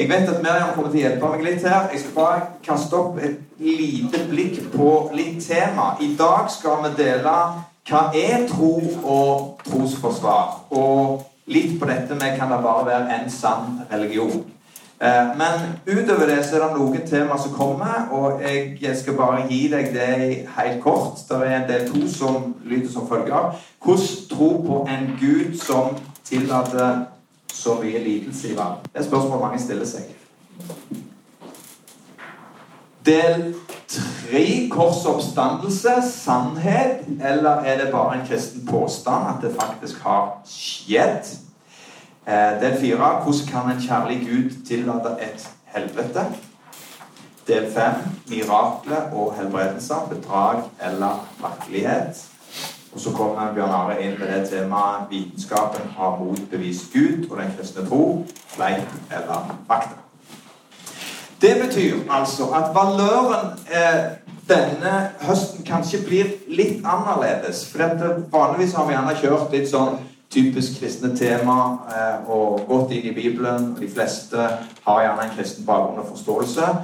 Jeg vet at Miriam kommer til å hjelpe meg litt her. Jeg skal bare kaste opp et lite blikk på litt tema. I dag skal vi dele hva er tro og trosforsvar. Og litt på dette med kan det bare være en sann religion. Eh, men utover det så er det noen tema som kommer, og jeg skal bare gi deg det helt kort. Det er en del to som lyder som følger. Hvordan tro på en Gud som tillater så mye lidelse i verden? Det er spørsmål mange stiller seg. Del tre kors oppstandelse, sannhet, eller er det bare en kristen påstand at det faktisk har skjedd? Eh, del fire hvordan kan en kjærlig Gud tillate et helvete? Del fem mirakler og helbredelser, bedrag eller virkelighet. Og så kommer Bjørn Are inn med det temaet vitenskapen har motbevist Gud og den kristne tro, fleip eller fakta. Det betyr altså at valøren eh, denne høsten kanskje blir litt annerledes. For vanligvis har vi gjerne kjørt litt sånn typisk kristne tema eh, og gått inn i Bibelen. De fleste har gjerne en kristen bakgrunn og forståelse.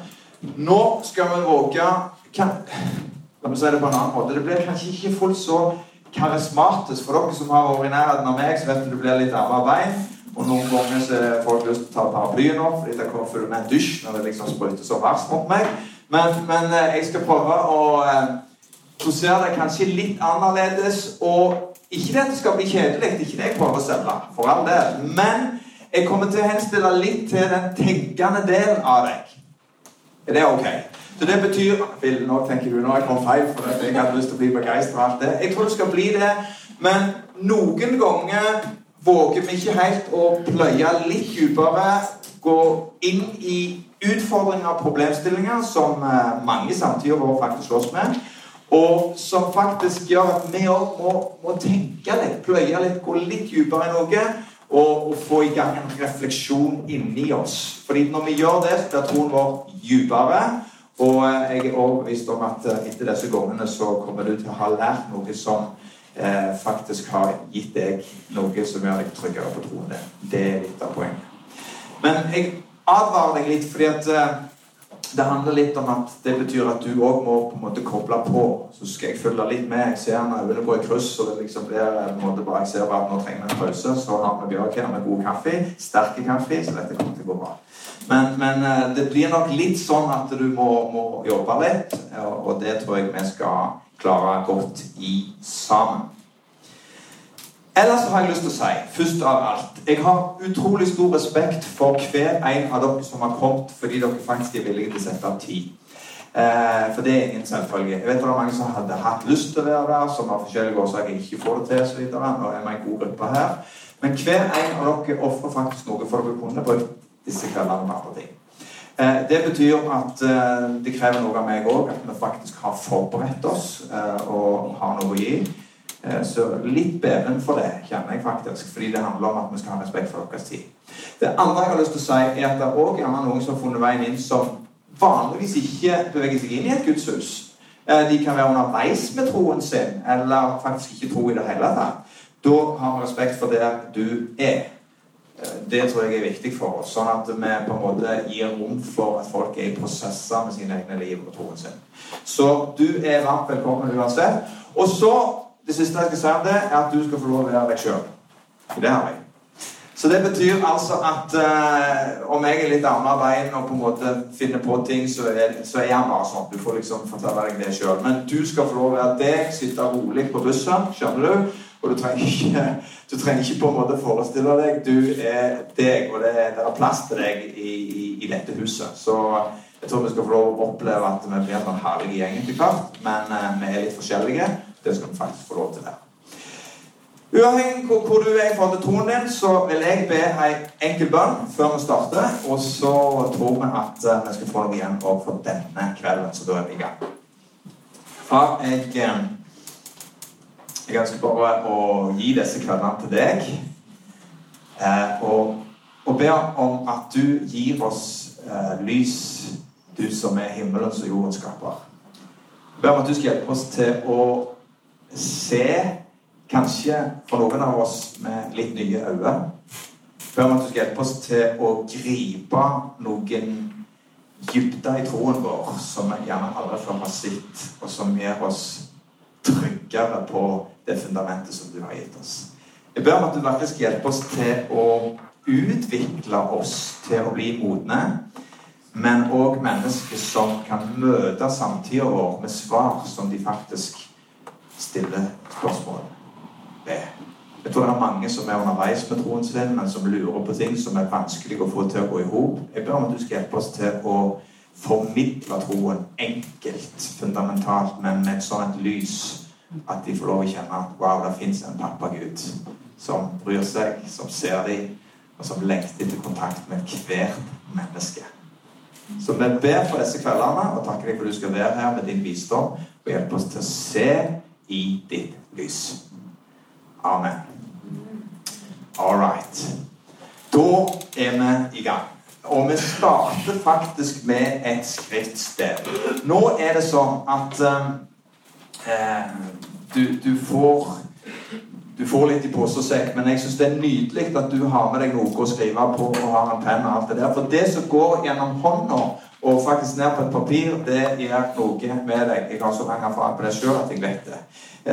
Nå skal vi våge La meg si det på en annen måte. Det blir kanskje ikke fullt så karismatisk for dere som har vært i nærheten av meg, så vet du det blir litt arbeid. Og noen ganger så får folk lyst til å ta paraplyen opp fordi det kommer full med en dusj når det liksom sprøyter så verst mot meg. Men, men eh, jeg skal prøve å eh, posere det kanskje litt annerledes. Og ikke det at det skal bli kjedelig, det er ikke det jeg prøver å selge, for all del. Men jeg kommer til å henstille litt til den tenkende delen av deg. Er det ok? Så det betyr Phil, nå tenker du nå jeg kom feil, for jeg hadde lyst til å bli begeistra. Jeg tror det skal bli det. Men noen ganger våger vi ikke helt å pløye litt dypere, gå inn i utfordringer og problemstillinger som mange mange samtida vår faktisk slåss med. Og som faktisk gjør at vi òg må, må, tenke litt, pløye litt, gå litt dypere i noe. Og, og, få i gang en refleksjon inni oss. Fordi når vi gjør det, blir troen vår dypere. Og eh, jeg er overbevist om at eh, etter disse gangene så kommer du til å ha lært noe som eh, faktisk har gitt deg noe som gjør deg tryggere på troen din. Det er litt av poenget. Men jeg advarer deg litt fordi at eh, det handler litt om at det betyr at du òg må på en måte koble på. Så skal jeg følge litt med. Jeg ser når øynene går i kryss, og det liksom blir en måte bare jeg ser bare at nå trenger vi en pause. Så har vi Bjørk her med god kaffe. Sterke kaffe. Så dette kommer til å gå bra. Men, men, eh, det blir nok litt sånn at du må, må jobbe litt, og det tror jeg vi skal klare godt i sammen. Ellers har jeg lyst til å si, først av alt Jeg har utrolig stor respekt for hver en av dere som har kommet fordi dere faktisk er villige til å sette av tid. Eh, for det er ingen selvfølge. Jeg vet det er mange som hadde hatt lyst til å være der, som av forskjellige årsaker ikke får det til osv. Nå er vi en god gruppe her. Men hver en av dere ofrer faktisk noe for dere kunne brukt disse kveldene med andre ting. Eh, det betyr at eh, det krever noe av meg òg, at vi faktisk har forberedt oss eh, og har noe å gi. Så litt beven for det kjenner jeg faktisk, fordi det handler om at vi skal ha respekt for deres tid. Det andre jeg har lyst til å si, er at det er gjerne noen som har funnet veien inn som vanligvis ikke beveger seg inn i et gudshus. De kan være underveis med troen sin, eller faktisk ikke tro i det hele tatt. Da har vi respekt for der du er. Det tror jeg er viktig for oss. Sånn at vi på en måte gir rom for at folk er i prosesser med sine egne liv og troen sin. Så du er varmt velkommen uansett. Og så det siste jeg skal si om det, er at du skal få lov å være deg sjøl. Det har jeg. Så det betyr altså at uh, om jeg er litt armer veien og på en måte finner på ting, så er, så er jeg bare sånn. Du får liksom fortelle deg det sjøl. Men du skal få lov å være deg, sitte rolig på bussen, skjønner du? Og du trenger ikke, du trenger ikke på en måte forestille deg. Du er deg, og det, det er plass til deg i, i, i, dette huset. Så jeg tror vi skal få lov å oppleve at vi blir en herlig gjeng etter hvert. Men eh, vi er litt forskjellige. Det skal vi faktisk få lov til der. Uavhengig av hvor du er i forhold til troen din, så vil jeg be ei enkel bønn før vi starter. Og så tror vi at eh, vi skal få noe igjen for denne kvelden, så da er vi i gang. Far, jeg, eh, jeg ønsker bare å gi disse kveldene til deg. Eh, og, og be om at du gir oss lys, du som er himmelens og jordens skaper. Jeg ber om at du skal hjelpe oss til å se kanskje for noen av oss med litt nye øyne. ber om at du skal hjelpe oss til å gripe noen dybder i troen vår som vi gjerne aldri før har sett, og som gjør oss tryggere på det fundamentet som du har gitt oss. Jeg ber om at du virkelig skal hjelpe oss til å utvikle oss til å bli modne, men òg mennesker som kan møte samtida vår med svar som de faktisk stiller spørsmål ved. Jeg tror det er mange som er underveis med troen sin, men som lurer på ting som er vanskelig å få til å gå i hop. Jeg ber om at du skal hjelpe oss til å formidle troen enkelt, fundamentalt, men med et sånt lys at de får lov å kjenne at wow, det fins en pappagud som bryr seg, som ser dem, og som lengter etter kontakt med hvert menneske. Så vi ber for disse kveldene og takker deg for at du skal være her med din visdom og hjelpe oss til å se i ditt lys. Amen. All right. Da er vi i gang. Og vi starter faktisk med et skriftsted. Nå er det sånn at eh, du, du, får du får litt i pose og sekk, men jeg syns det er nydelig at du har med deg noe å skrive på og har en penn og alt det der. For det som går gjennom hånda og faktisk ned på et papir, det gjør noe med deg. Jeg har så mange erfaringer på det sjøl at jeg vet det.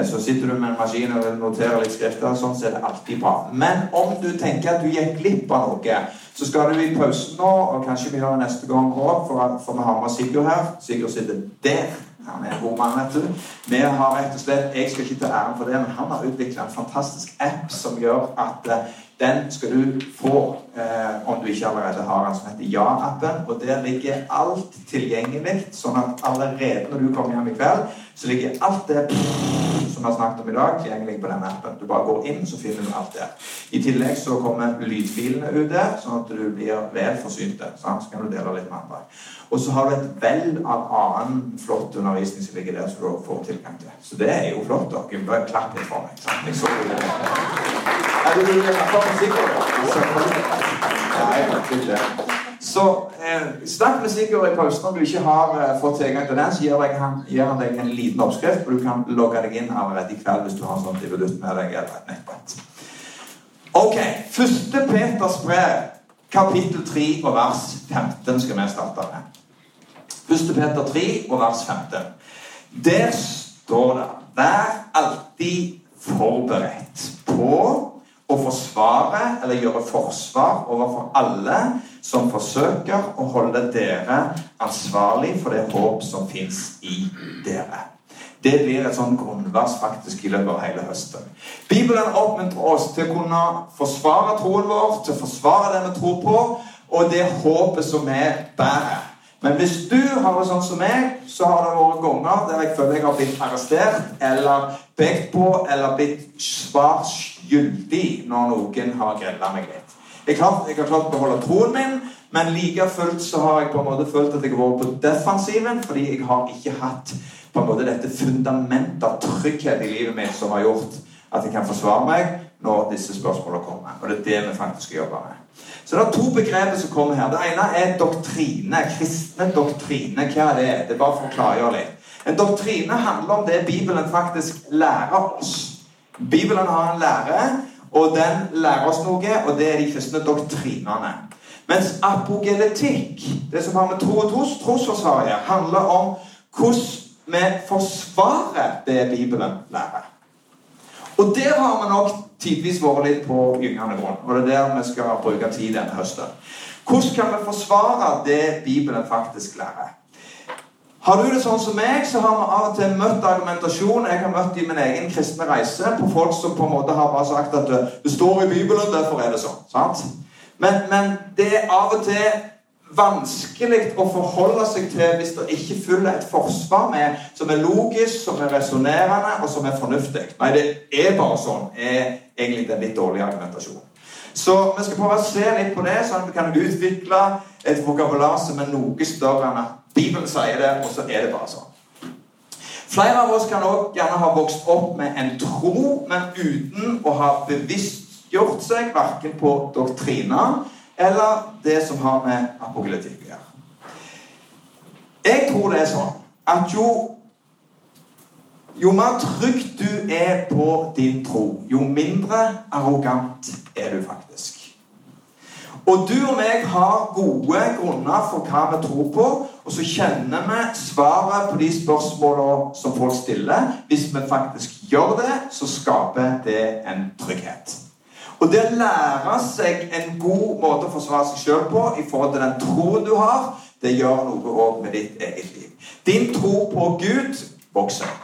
Så sitter du med en maskin og noterer litt skrifter, sånn, så er det alltid bra. Men om du tenker at du gikk glipp av noe, så skal du i pausen nå, og kanskje vi gjør det neste gang òg, for, for vi har med Sigurd her. Sigurd sitter der. Han er en god mann, vet du. Vi har rett og slett, Jeg skal ikke ta æren for det, men han har utvikla en fantastisk app som gjør at uh, den skal du få eh, om du ikke allerede har den, som heter Ja-appen. Og der ligger alt tilgjengelig, sånn at allerede når du kommer hjem i kveld, så ligger alt det som vi har snakket om i dag, tilgjengelig på den appen. Du bare går inn, så finner du alt der. I tillegg så kommer lydfilene ut der, sånn at du blir vel forsynt. Så kan du dele litt med andre. Og så har du et vell av annen flott undervisning som ligger der, som du får tilgang til. Så det er jo flott. dere. Bare klappe litt for meg. Sant? Jeg så det. Så eh, snakk med Sigurd i pausen om du ikke har eh, fått tilgang til den. Så gir, han, gir han deg en liten oppskrift, og du kan logge deg inn allerede i kveld hvis du har sånn divolutt med deg eller et nettbrett. Ok. Første Peters brev, kapittel 3 og vers 15 skal vi starte med. Første Peter 3 og vers 15. Der står det Vær alltid forberedt på å forsvare eller gjøre forsvar overfor alle som forsøker å holde dere ansvarlig for det håp som fins i dere. Det blir et sånn grunnvers faktisk i løpet av hele høsten. Bibelen oppmuntrer oss til å kunne forsvare troen vår, til å forsvare det vi tror på, og det håpet som vi bærer. Men hvis du har det sånn som meg, så har det vært ganger der jeg føler jeg har blitt arrestert eller pekt på eller blitt svar skyldig når noen har grella meg litt. Jeg, har, jeg har klart å beholde troen min, men like fullt så har jeg på en måte følt at jeg har vært på defensiven fordi jeg har ikke hatt på en måte dette fundamentet av trygghet i livet mitt som har gjort at jeg kan forsvare meg når disse spørsmålene kommer. Og det er det vi faktisk skal jobbe med. Så det er to begreper som kommer her. Det ene er doktrine. Kristne doktrine. Hva er det? Det er bare for å klargjøre litt. En doktrine handler om det Bibelen faktisk lærer oss. Bibelen har en lære, og den lærer oss noe, og det er de kristne doktrinene. Mens apogeletikk, det som har med tro og tros, trosforsvar å handler om hvordan vi forsvarer det Bibelen lærer. Og der har vi nok tidvis vært litt på gyngende grunn. Og det er der vi skal bruke tid denne høsten. Hvordan kan vi forsvare det Bibelen faktisk lærer? Har du det sånn som meg, så har vi av og til møtt argumentasjon jeg har møtt i min egen kristne reise på folk som på en måte har bare sagt at det står i Bibelen, derfor er det sånn. sant? Men, men det er av og til vanskelig å forholde seg til hvis det ikke følger et forsvar med som er logisk, som er resonnerende og som er fornuftig. Nei, det er bare sånn. er egentlig den litt dårlige argumentasjon. Så vi skal prøve å se litt på det, sånn at vi kan utvikle et vokabular som er noe større enn at Bibelen sier det, og så er det bare sånn. Flere av oss kan også gjerne ha vokst opp med en tro, men uten å ha bevisstgjort seg verken på doktriner eller det som har med apokalytikk å gjøre. Jeg tror det er sånn at jo jo mer trygg du er på din tro, jo mindre arrogant er du faktisk. Og du og meg har gode grunner for hva vi tror på, og så kjenner vi svaret på de spørsmålene som folk stiller. Hvis vi faktisk gjør det, så skaper det en trygghet. Og det å lære seg en god måte å forsvare seg sjøl på i forhold til den troen du har, det gjør noe òg med ditt eget liv. Din tro på Gud vokser.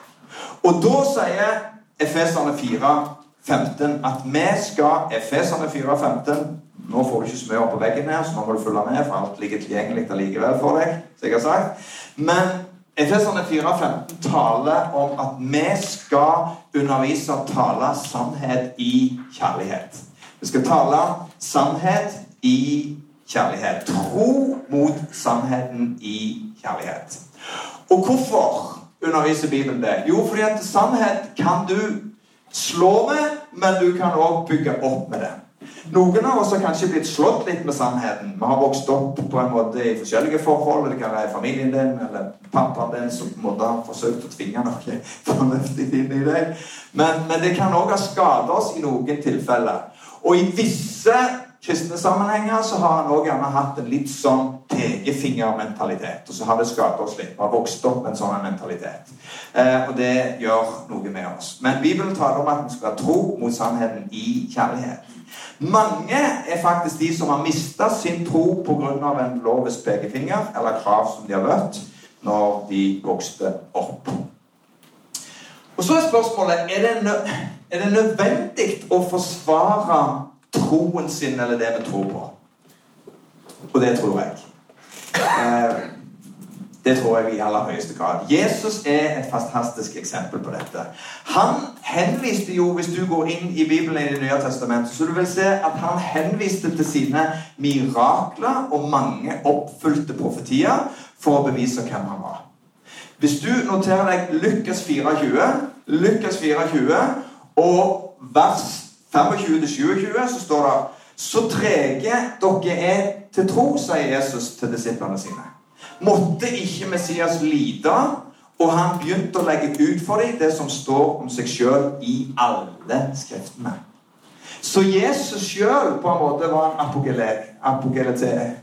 Og da sier Efeserne 4, 15 at vi skal Efeserne 4, 15 nå får du ikke smør på veggen her, så nå må du følge med, for alt ligger tilgjengelig allikevel for deg. som jeg har sagt. Men Efeserne 4,15 taler om at vi skal undervise og tale sannhet i kjærlighet. Vi skal tale sannhet i kjærlighet. Tro mot sannheten i kjærlighet. Og hvorfor underviser Bibelen det? Jo, fordi at sannhet kan du slå med, men du kan òg bygge opp med det. Noen av oss har kanskje blitt slått litt med sannheten. Vi har vokst opp på en måte i forskjellige forhold. Det kan være familien din eller pappaen din som på en måte har forsøkt å tvinge noe fornuftig inn i deg. Men, men det kan òg ha skadet oss i noen tilfeller. Og i visse kristne sammenhenger så har han òg gjerne hatt en litt sånn pekefingermentalitet. Og så har det skadet oss litt. Vi har vokst opp med en sånn mentalitet. Eh, og det gjør noe med oss. Men Bibelen taler om at vi skal ha tro mot sannheten i kjærlighet. Mange er faktisk de som har mista sin tro pga. en lovisk pekefinger eller krav som de har møtt når de vokste opp. Og Så er spørsmålet er det, er det nødvendig å forsvare troen sin eller det vi tror på. Og det tror jeg. Eh, det tror jeg i aller høyeste grad. Jesus er et fantastisk eksempel på dette. Han henviste jo, Hvis du går inn i Bibelen i Det nye testamentet, så du vil se at han henviste til sine mirakler og mange oppfylte profetier for å bevise hvem han var. Hvis du noterer deg Lukas 24, Lukas 24 og vers 25-27, så står det Så trege dere er til tro, sier Jesus til disiplene sine. Måtte ikke Messias lide, og han begynte å legge ut for dem det som står om seg sjøl i alle skriftene. Så Jesus sjøl på en måte var en apogele, Apogelete...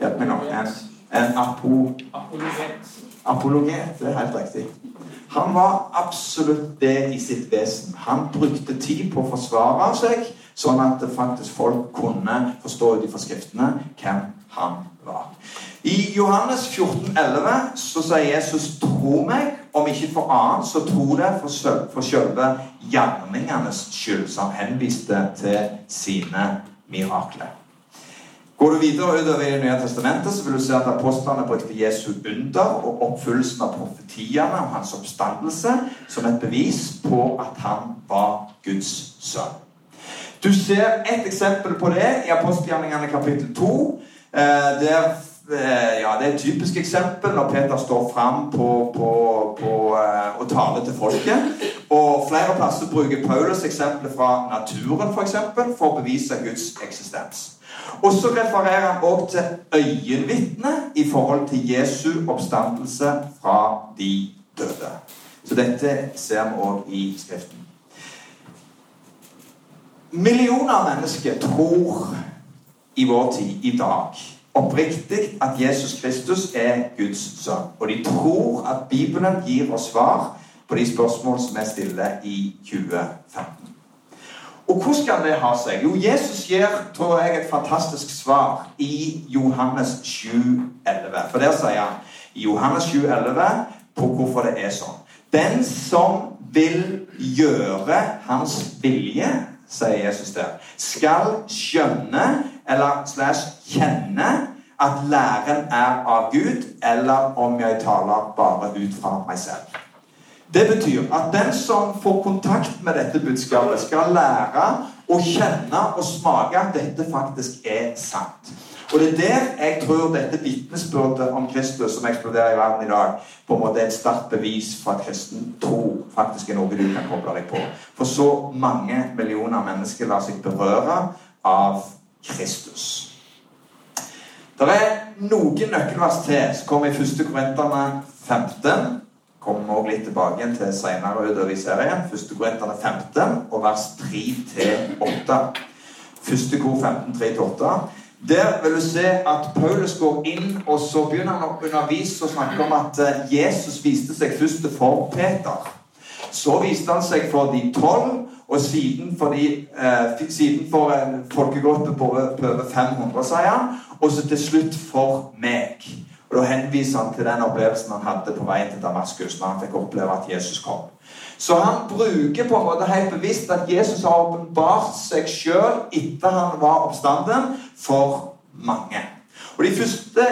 Hjelp meg nå. En, en apo... Apologet. Apologet. Det er helt riktig. Han var absolutt det i sitt vesen. Han brukte tid på å forsvare seg, sånn at faktisk folk kunne forstå ut fra skriftene hvem han var. I Johannes 14, 11 så sier Jesus 'tro meg', om ikke for annet, så tro det for, for selve gjerningenes skyld. Så han henviste til sine mirakler. Går du videre utover i nye testamentet, så vil du se at apostlene brukte Jesu under og oppfyllelsen av profetiene og hans oppstandelse som et bevis på at han var Guds sønn. Du ser et eksempel på det i apostelgjerningene kapittel 2. Eh, der, eh, ja, det er et typisk eksempel når Peter står fram på, på, på, eh, og taler til folket. Og Flere plasser bruker Paulus eksempler fra naturen for, eksempel, for å bevise Guds eksistens. Og så refererer han også til øyenvitnet i forhold til Jesu oppstandelse fra de døde. Så dette ser vi òg i Skriften. Millioner av mennesker tror i vår tid, i dag, oppriktig at Jesus Kristus er Guds sønn. Og de tror at Bibelen gir oss svar på de spørsmål som vi stiller i 2015. Og hvordan skal det ha seg? Jo, Jesus gir tror jeg, et fantastisk svar i Johannes 7,11. For der sier han i Johannes 7,11 på hvorfor det er sånn. Den som vil gjøre hans vilje, sier Jesus der, skal skjønne eller slash kjenne at læren er av Gud, eller om jeg taler bare ut fra meg selv. Det betyr at den som får kontakt med dette budskapet, skal lære å kjenne og smake at dette faktisk er sant. Og Det er der jeg tror dette vitnesbyrdet om Kristus som eksploderer i verden i dag, på en måte er et sterkt bevis for at kristen tro faktisk er noe du kan koble deg på. For så mange millioner mennesker lar seg berøre av Kristus. Det er noen nøkkelvers til som kommer i 1. Korinterne 15 kommer vi litt tilbake til senere utover i serien. 1. Korinterne 15 og vers 3-8. første kor 15, 3-8. Der vil du se at Paulus går inn, og så begynner han å undervise og snakke om at eh, Jesus viste seg først for Peter. Så viste han seg for de tolv, og siden for, de, eh, siden for en folkegruppe på over 500, sier han. Og så til slutt for meg. Og Da henviser han til den opplevelsen han hadde på veien til Damaskus når han fikk oppleve at Jesus kom. Så han bruker på en måte helt bevisst at Jesus har åpenbart seg sjøl etter han var oppstanden, for mange. Og De første,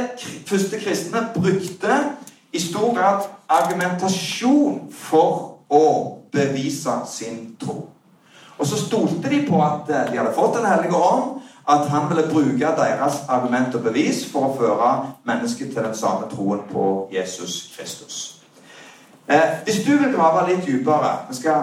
første kristne brukte i stor grad argumentasjon for å bevise sin tro. Og så stolte de på at eh, de hadde fått Den hellige ånd, at han ville bruke deres argument og bevis for å føre mennesket til den samme troen på Jesus Kristus. Eh, hvis du vil grave litt dypere Vi skal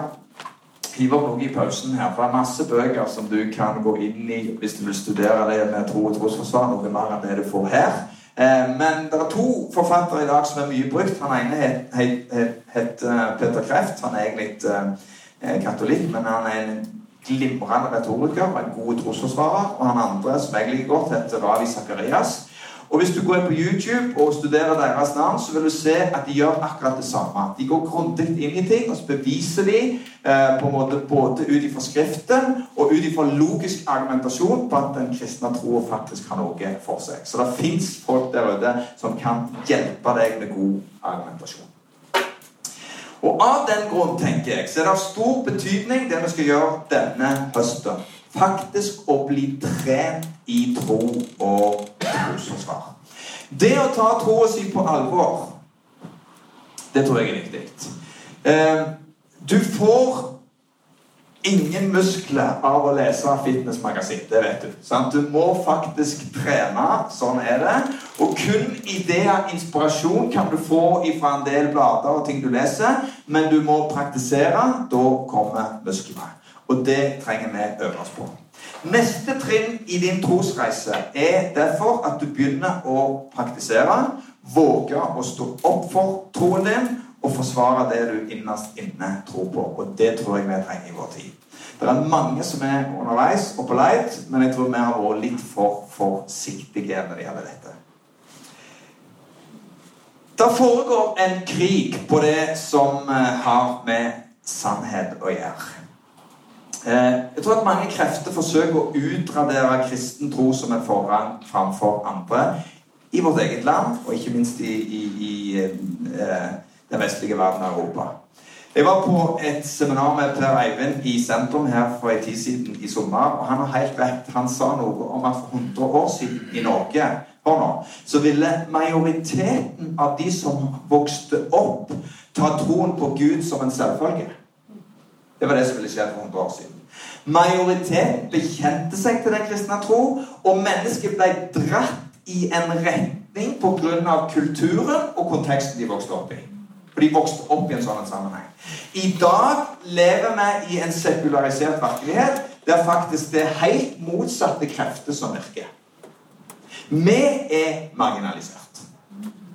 hive opp noe i pausen her. For det er masse bøker som du kan gå inn i hvis du vil studere det med tro og trosforsvar. Noe mer enn det du får her. Eh, men det er to forfattere i dag som er mye brukt. Han ene het, het, het, het eh, Peter Kreft. Han er egentlig eh, katolikk, men han er en glimrende retoriker en god trosforsvarer. Og han andre, som jeg liker godt, heter Ravi Sakarias. Og Hvis du går inn på YouTube og studerer deres navn, så vil du se at de gjør akkurat det samme. De går grundig inn i ting, og så beviser de eh, på en måte både ut ifra Skriften og ut ifra logisk argumentasjon på at den kristne troa faktisk har noe for seg. Så det fins folk der ute som kan hjelpe deg med god argumentasjon. Og Av den grunn tenker jeg, så er det av stor betydning det vi skal gjøre denne høsten. Faktisk å bli trent i tro og trosforsvar. Det å ta troa si på alvor, det tror jeg er viktig. Eh, du får ingen muskler av å lese fitnessmagasin. Det vet du. Sant? Du må faktisk trene. Sånn er det. Og kun ideer, inspirasjon, kan du få fra en del blader og ting du leser. Men du må praktisere. Da kommer musklene. Og det trenger vi øve oss på. Neste trinn i din trosreise er derfor at du begynner å praktisere. Våge å stå opp for troen din og forsvare det du innerst inne tror på. Og det tror jeg vi trenger i vår tid. Det er mange som er underveis og på leit, men jeg tror vi har vært litt for forsiktige når det gjelder dette. Det foregår en krig på det som eh, har med sannhet å gjøre. Eh, jeg tror at mange krefter forsøker å utradere kristen tro som en forrang framfor andre i vårt eget land, og ikke minst i, i, i eh, den vestlige verden og Europa. Jeg var på et seminar med Per Eivind i sentrum her for en tid siden i sommer. og Han har helt rett. Han sa noe om at for 100 år siden i Norge nå, så ville majoriteten av de som vokste opp, ta troen på Gud som en selvfølge. Det var det som ville skjedd for 100 år siden. Majoriteten bekjente seg til den kristne tro, og mennesket ble dratt i en retning pga. kulturen og konteksten de vokste opp i. For de vokste opp i en sånn sammenheng. I dag lever vi i en sekularisert virkelighet der faktisk det er helt motsatte krefter som virker. Vi er marginalisert,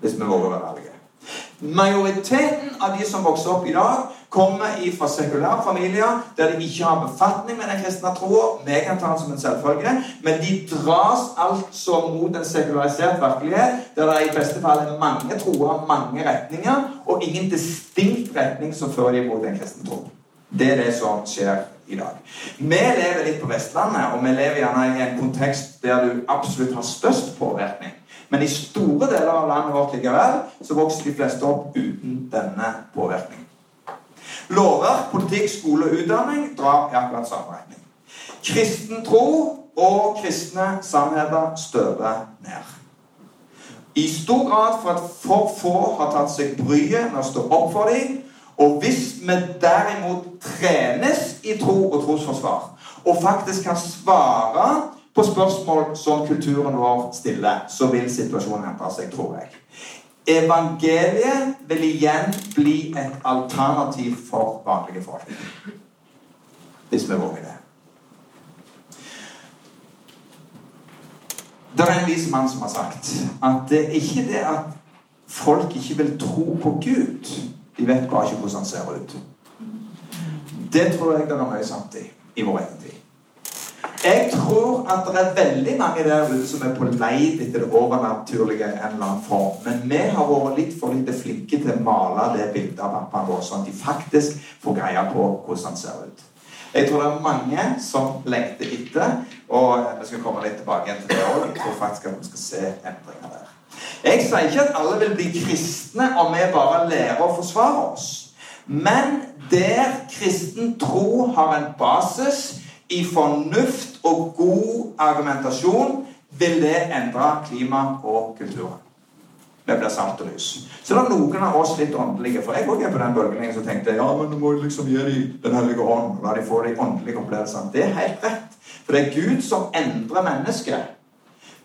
hvis vi våger å være ærlige. Majoriteten av de som vokser opp i dag, kommer fra sekulære familier der de ikke har befatning med den kristne troa. Vi kan ta den som en selvfølge, men de dras altså mot en sekularisert virkelighet der det i beste fall er mange troer, mange retninger, og ingen distinkt retning som fører dem mot en kristen tro. Det er det som skjer i dag. Vi lever litt på Vestlandet, og vi lever gjerne i en kontekst der du absolutt har størst påvirkning. Men i store deler av landet vårt likevel så vokser de fleste opp uten denne påvirkningen. Lover, politikk, skole og utdanning drar i akkurat samme retning. Kristen tro og kristne sannheter støver ned. I stor grad for at for få har tatt seg bryet med å stå opp for dem. Og hvis vi derimot trenes i tro og trosforsvar, og faktisk kan svare på spørsmål som kulturen vår stiller, så vil situasjonen endre seg, tror jeg. Evangeliet vil igjen bli et alternativ for vanlige folk. Hvis vi våger det. Det er en vis mann som har sagt at det er ikke det at folk ikke vil tro på Gud. De vet bare ikke hvordan han ser ut. Det tror jeg det er mye sant i i vår egen tid. Jeg tror at det er veldig mange der ute som er på leit etter det overnaturlige. en eller annen form. Men vi har vært litt for lite flinke til å male det bildet av pappaen vår, sånn at de faktisk får greie på hvordan han ser ut. Jeg tror det er mange som lengter etter, og vi skal komme litt tilbake igjen til det òg. Jeg tror faktisk at vi skal se endringer der. Jeg sier ikke at alle vil bli kristne om vi bare lærer å forsvare oss. Men der kristen tro har en basis i fornuft og god argumentasjon, vil det endre klima og kulturen. Det blir sant og lys. Så det er noen av oss litt åndelige. For jeg òg er på den bølgen som tenkte ja, men du må liksom gi dem Den hellige ånd. La de få de åndelige opplevelsene. Det er helt rett. For det er Gud som endrer mennesket.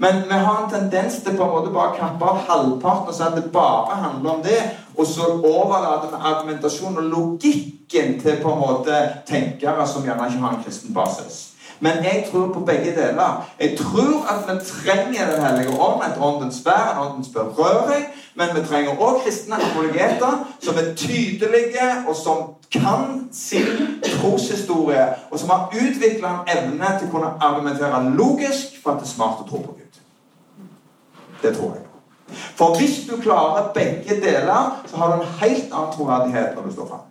Men vi har en tendens til på en måte bare å kappe av halvparten og si at det bare handler om det, og så overlater vi argumentasjon og logikken til på en måte tenkere som gjerne ikke har en kristen basis. Men jeg tror på begge deler. Jeg tror at vi trenger Den hellige ånd, et åndens vær, en åndens berøring. Men vi trenger òg kristne apologeter som er tydelige, og som kan sin troshistorie, og som har utvikla en evne til å kunne argumentere logisk for at det er smart å tro på Gud. Det tror jeg For hvis du klarer begge deler, så har du en helt annen troverdighet når du står fram.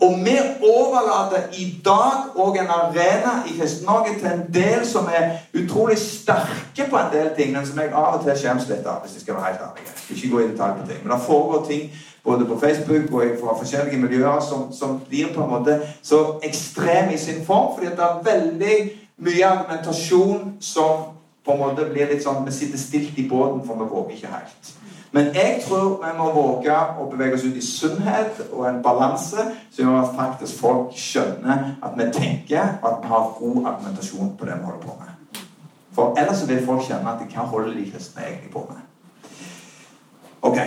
Og vi overlater i dag òg en arena i Kristen-Norge til en del som er utrolig sterke på en del ting, men som jeg av og til skjemmes litt av. hvis jeg skal være helt ærlig. Ikke gå i detalj på ting. Men det foregår ting både på Facebook og fra forskjellige miljøer som, som blir på en måte så ekstreme i sin form, fordi det er veldig mye argumentasjon som på en måte blir litt sånn Vi sitter stilt i båten, for vi våger ikke helt. Men jeg tror vi må våge å bevege oss ut i sunnhet og en balanse som gjør at faktisk folk skjønner at vi tenker, og at vi har god argumentasjon på det vi holder på med. For ellers vil folk kjenne at hva holder de kristne egentlig på med? Ok.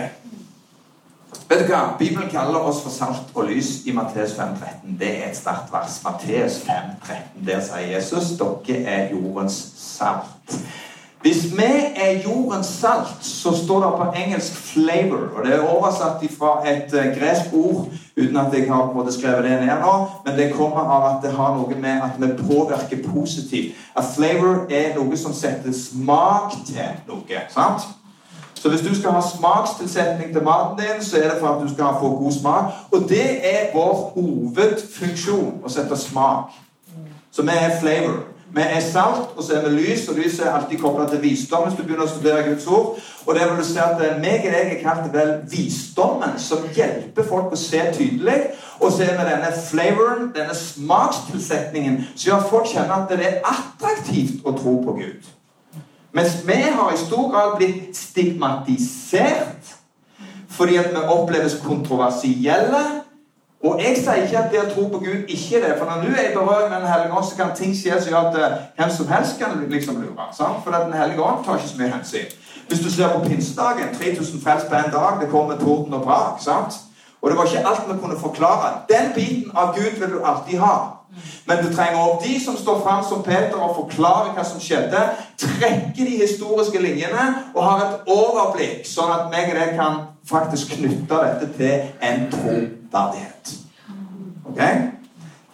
Vet du hva? Bibelen kaller oss for salt og lys i Matteus 5,13. Det er et sterkt vers. Matteus 5,13. Der sier Jesus dere er jordens salt. Hvis vi er jordens salt, så står det på engelsk 'flavor'. og Det er oversatt fra et uh, gresk ord uten at jeg har på en måte skrevet det ned nå. Men det kommer av at det har noe med at vi påvirker positivt. At flavor er noe som setter smak til noe. sant? Så hvis du skal ha smakstilsetning til maten din, så er det for at du skal få god smak. Og det er vår hovedfunksjon å sette smak. Så vi er flavor. Vi er salt, og så er vi lys, og lyset er alltid kobla til visdom hvis du begynner å studere Guds ord. Og det vil du se at eh, meg og deg er kalt vel visdommen som hjelper folk å se tydelig. Og så er vi denne flavoren, denne smakstilsetningen, som gjør at folk kjenner at det er attraktivt å tro på Gud. Mens vi har i stor grad blitt stigmatisert fordi at vi oppleves kontroversielle og jeg sier ikke at det å tro på Gud ikke er det. For når du er i berøring med Den hellige ånd, så kan ting skje som gjør at uh, hvem som helst kan liksom lure. Sant? For Den hellige ånd tar ikke så mye hensyn. Hvis du ser på pinsedagen, 3000 frelst på en dag, det kommer torden og brak. sant? Og det var ikke alt vi kunne forklare. Den biten av Gud vil du alltid ha. Men du trenger òg de som står fram som Peter og forklarer hva som skjedde. Trekker de historiske linjene og har et overblikk, sånn at meg og deg kan faktisk knytte dette til en troverdighet. Ok?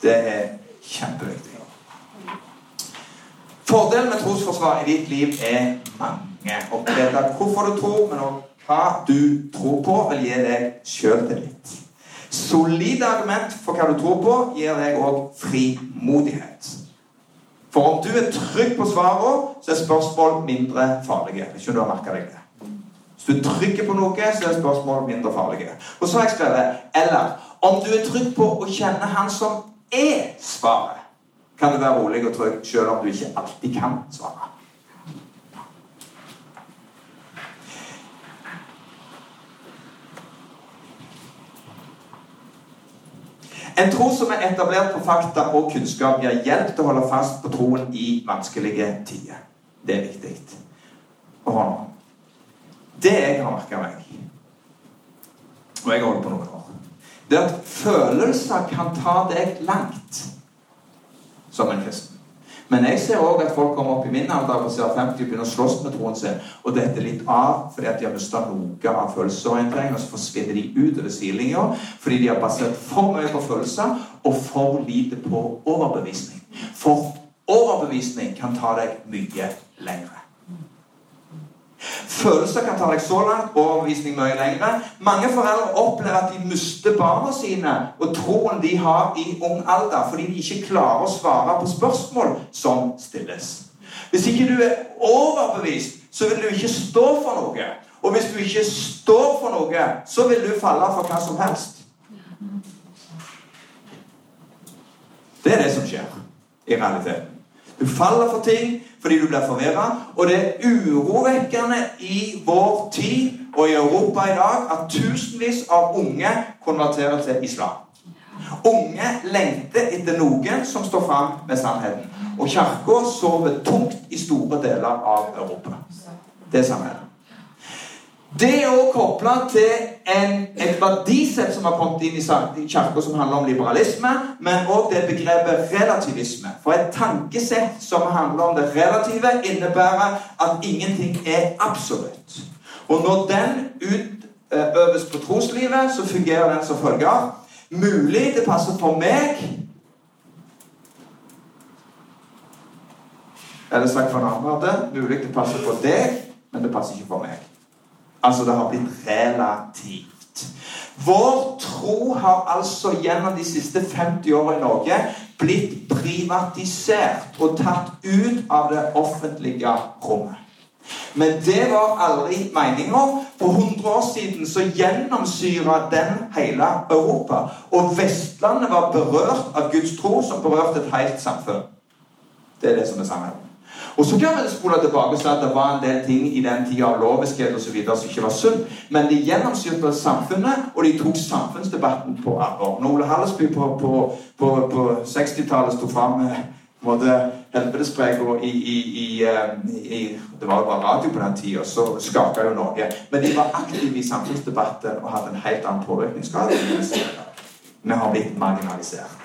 Det er kjempeviktig. Fordelen med trosforsvar i ditt liv er mange. Oppleve hvorfor du tror, men også hva du tror på, vil gi deg sjøltillit. Solide argument for hva du tror på, gir deg òg frimodighet. For om du er trygg på svarene, så er spørsmål mindre farlige. Ikke om du har merka deg det. Hvis du trykker på noe, så er spørsmål mindre farlige. Og så har jeg skrevet eller om du er trygg på å kjenne Han som er svaret, kan du være rolig og trygg selv om du ikke alltid kan svare. En tro som er etablert på fakta og kunnskap, gir hjelp til å holde fast på troen i vanskelige tider. Det er viktig. Og det jeg har merka meg, og jeg har holdt på noen år, det er at følelser kan ta deg langt som en kristen. Men jeg ser òg at folk kommer opp i min alder på 50 og begynner å slåss med troen sin, og detter litt av fordi at de har mista noe av følelsesorientering, og så forsvinner de ut over sidelinja fordi de har basert for mye på følelser og for lite på overbevisning. For overbevisning kan ta deg mye lengre. Følelser kan ta deg så langt, overbevisning mye lengre. Mange foreldre opplever at de mister barna sine og troen de har i ung alder, fordi de ikke klarer å svare på spørsmål som stilles. Hvis ikke du er overbevist, så vil du ikke stå for noe. Og hvis du ikke står for noe, så vil du falle for hva som helst. Det er det som skjer i realiteten. Du faller for ting fordi du blir forvirra. Og det er urovekkende i vår tid og i Europa i dag at tusenvis av unge konverterer til islam. Unge lengter etter noen som står fram med sannheten. Og kirka sover tungt i store deler av Europa. Det er sannheten. Det er også kobla til en, et verdisett som har kommet inn i kirka, som handler om liberalisme, men òg det begrepet relativisme. For et tankesett som handler om det relative, innebærer at ingenting er absolutt. Og når den utøves på troslivet, så fungerer den som følger. Mulig det passer for meg Eller sagt på en annen måte mulig det passer for deg, men det passer ikke for meg. Altså, det har blitt relativt. Vår tro har altså gjennom de siste 50 årene i Norge blitt privatisert og tatt ut av det offentlige rommet. Men det var aldri meninga. For 100 år siden så gjennomsyra den hele Europa. Og Vestlandet var berørt av Guds tro, som berørte et helt samfunn. Det er det som er sannheten. Og så kan vi spole tilbake og si at det var en del ting i den tida av loviskhet osv. som ikke var sunt, men de gjennomsyrte samfunnet, og de tok samfunnsdebatten på alvor. Når Ole Hallesby på, på, på, på 60-tallet sto fram med helvetespreka i, i, i, eh, i, Det var jo bare radio på den tida, så skaka jo Norge. Men de var aktive i samfunnsdebatten og hadde en helt annen påvirkningsgrad. Vi har blitt marginalisert.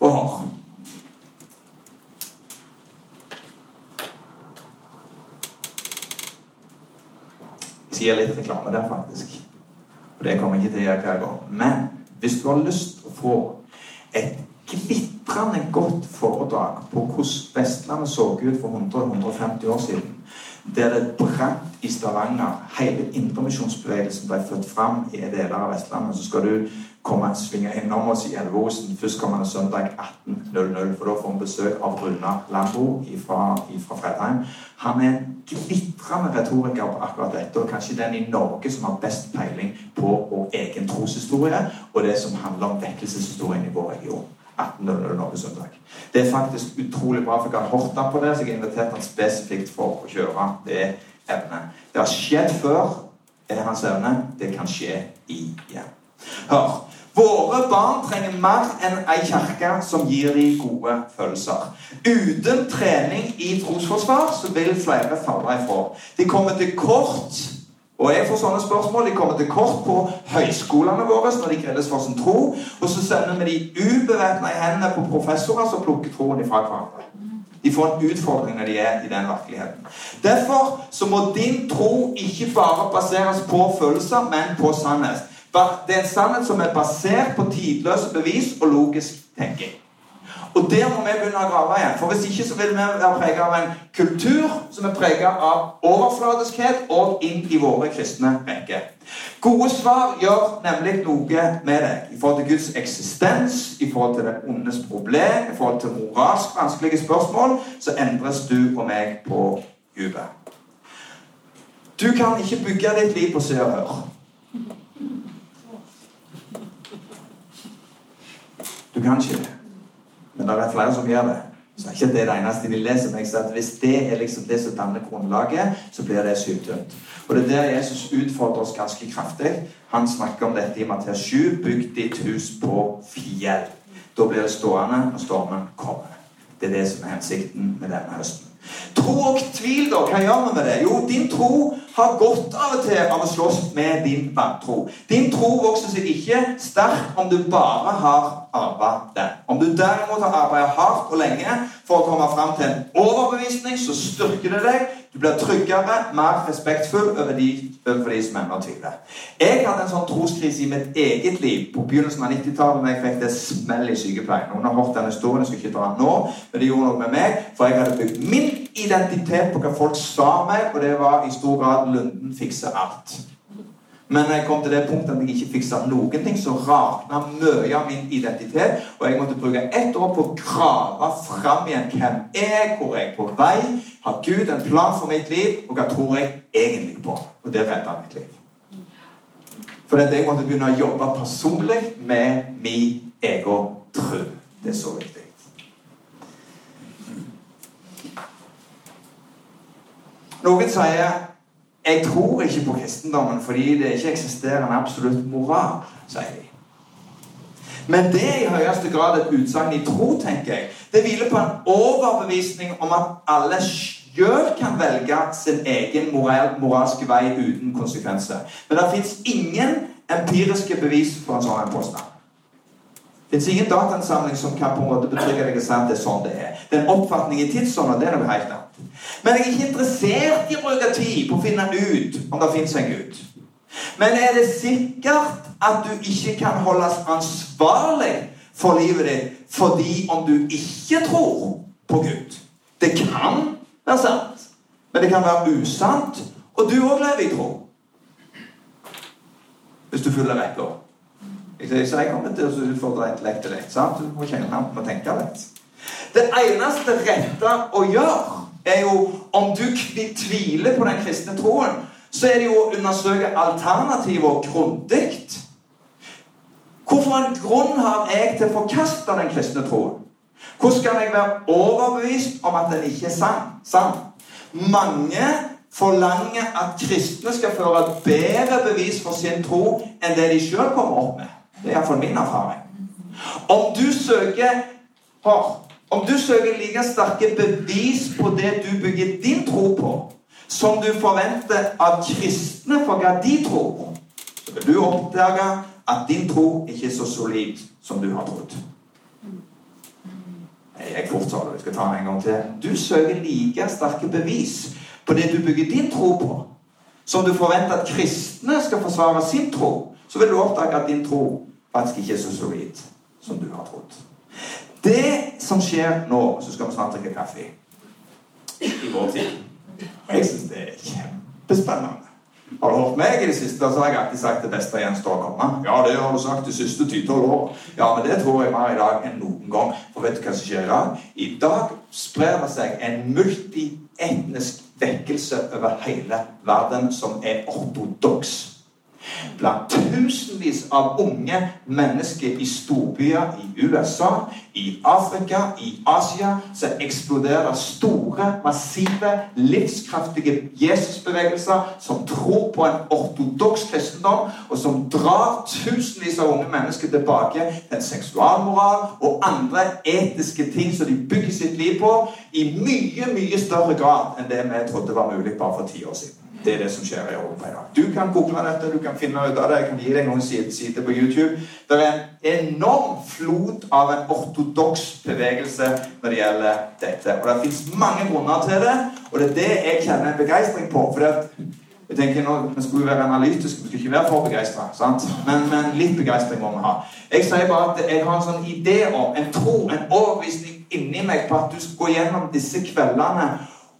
Og sier litt reklame der, faktisk. Og det kommer jeg ikke til å gjøre hver gang. Men hvis du har lyst til å få et glitrende godt foredrag på hvordan Vestlandet så ut for 100-150 år siden, der det brant i Stavanger, hele indremisjonsbevegelsen ble født fram i deler av Vestlandet, så skal du komme og svinge innom oss i Elveosen førstkommende søndag 18.00. For da får vi besøk av Runa Lambo fra Fredheim. Han er en glitrende retoriker på akkurat dette, og kanskje den i Norge som har best peiling på vår egen troshistorie, og det som handler om vekkelseshistorien i vår region. 18.00 Norge søndag. Det er faktisk utrolig bra, for jeg har hørt ham på det, så jeg har invitert han spesifikt for å kjøre det evnet. Det har skjedd før. Er det hans evne? Det kan skje igjen. Hør. Våre barn trenger mer enn ei kirke som gir dem gode følelser. Uten trening i trosforsvar så vil flere falle ifra. De kommer til kort og jeg får sånne spørsmål. De kommer til kort på høyskolene våre når de grilles for sin tro. Og så sender vi de ubevæpna i hendene på professorer som plukker troen ifra hverandre. De får en utfordring når de er i den virkeligheten. Derfor så må din tro ikke bare baseres på følelser, men på sannhet. Det er en sannhet som er basert på tidløse bevis og logisk tenking. Og der må vi begynne å grave igjen. For hvis ikke så vil vi være preget av en kultur som er preget av overfladiskhet og inn i våre kristne rekker. Gode svar gjør nemlig noe med deg i forhold til Guds eksistens, i forhold til det ondes problem, i forhold til moralsk vanskelige spørsmål. Så endres du og meg på dypet. Du kan ikke bygge ditt liv på Se og Hør. Du kan ikke det. Men det er flere som gjør det. Så ikke det er det eneste de leser. Men jeg sier at hvis det er liksom det som danner grunnlaget, så blir det syltynt. Og det er der Jesus utfordrer oss ganske kraftig. Han snakker om dette i Matteus 7. Bygg ditt hus på fjell. Da blir det stående når stormen kommer. Det er det som er hensikten med denne høsten. Tro og tvil, da. Hva gjør vi med det? Jo, din tro har godt av og til av å slåss med din vantro. Din tro vokser seg ikke sterk om du bare har arve den. Om du derimot har arbeidet hardt og lenge for å komme fram til en overbevisning, så styrker det deg. Du blir tryggere, mer respektfull over de, over de som ennå tviler. Jeg hadde en sånn troskrise i mitt eget liv på begynnelsen av 90-tallet når jeg fikk det smell i sykepleien. Noen har hørt den historien, jeg skal ikke dra nå, men det gjorde noe med meg. For jeg hadde bygd min identitet på hva folk sa meg, og det var i stor grad 'Lunden fikser alt'. Men når jeg kom til det punktet at jeg ikke fiksa noen ting, så rakna mye av min identitet. Og jeg måtte bruke ett år på å grave fram igjen hvem jeg er hvor er jeg på vei, har Gud en plan for mitt liv, og hva tror jeg egentlig på? Og det redda mitt liv. For at jeg måtte begynne å jobbe personlig med min egen tro. Det er så viktig. Noen sier jeg tror ikke på kristendommen fordi det ikke eksisterer en absolutt moral, sier de. Men det er i høyeste grad et utsagn i tro, tenker jeg. Det hviler på en overbevisning om at alle sjøl kan velge sin egen moral, moralske vei uten konsekvenser. Men det fins ingen empiriske bevis for en sånn påstand. Det fins ingen datainnsamling som kan på en måte betrygge deg og si at det er sånn det er. Det er en oppfatning i tidsånden, det er noe helt annet. Men jeg er ikke interessert i å bruke tid på å finne ut om det fins en Gud. Men er det sikkert at du ikke kan holdes ansvarlig for livet ditt fordi om du ikke tror på Gud? Det kan være sant, men det kan være usant, og du òg lever i tro. Hvis du følger rekka. Jeg jeg kommer til å utfordre intellektet ditt. Du må kjenne ham, og tenke litt. Det eneste rette å gjøre er jo om du tviler på den kristne troen, så er det jo å undersøke alternativer grundig. En grunn har jeg til å forkaste den kristne troen? Hvordan kan jeg være overbevist om at den ikke er sann? Mange forlanger at kristne skal føre et bedre bevis for sin tro enn det de sjøl kommer opp med. Det er iallfall min erfaring. Om du søker Hør. Om du søker like sterke bevis på det du bygger din tro på, som du forventer av kristne for hva de tror på, så vil du oppdage at din tro ikke er så solid som du har trodd. Jeg fortsatte, jeg skal ta den en gang til. Du søker like sterke bevis på det du bygger din tro på, som du forventer at kristne skal forsvare sin tro, så vil du oppdage at din tro faktisk ikke er så solid som du har trodd. Det som skjer nå Så skal vi snart drikke kaffe i vår tid. Jeg syns det er kjempespennende. Har du hørt meg i det siste, så har jeg alltid sagt det beste gjenstår å komme. Ja, det har du sagt de siste 10-12 år. Ja, men det tror jeg mer i dag enn noen gang. For vet du hva som skjer i dag? I dag sprer det seg en multietnisk vekkelse over hele verden som er ortodoks. Blant tusenvis av unge mennesker i storbyer i USA, i Afrika, i Asia, så eksploderer store, massive, livskraftige Jesusbevegelser som tror på en ortodoks kristendom, og som drar tusenvis av unge mennesker tilbake til en seksualmoral og andre etiske ting som de bygger sitt liv på, i mye, mye større grad enn det vi trodde var mulig bare for ti år siden. Det er det som skjer i Europa i dag. Du kan google dette, du kan finne ut av det. Jeg kan gi deg noen sider på YouTube. Det er en enorm flot av en ortodoks bevegelse når det gjelder dette. Og Det fins mange grunner til det, og det er det jeg kjenner en begeistring på. for jeg tenker nå, Vi skulle være analytiske, vi skulle ikke være for begeistra. Men, men, litt begeistring må vi ha. Jeg sier bare at jeg har en sånn idé om, en tro, en overbevisning inni meg på at du skal gå gjennom disse kveldene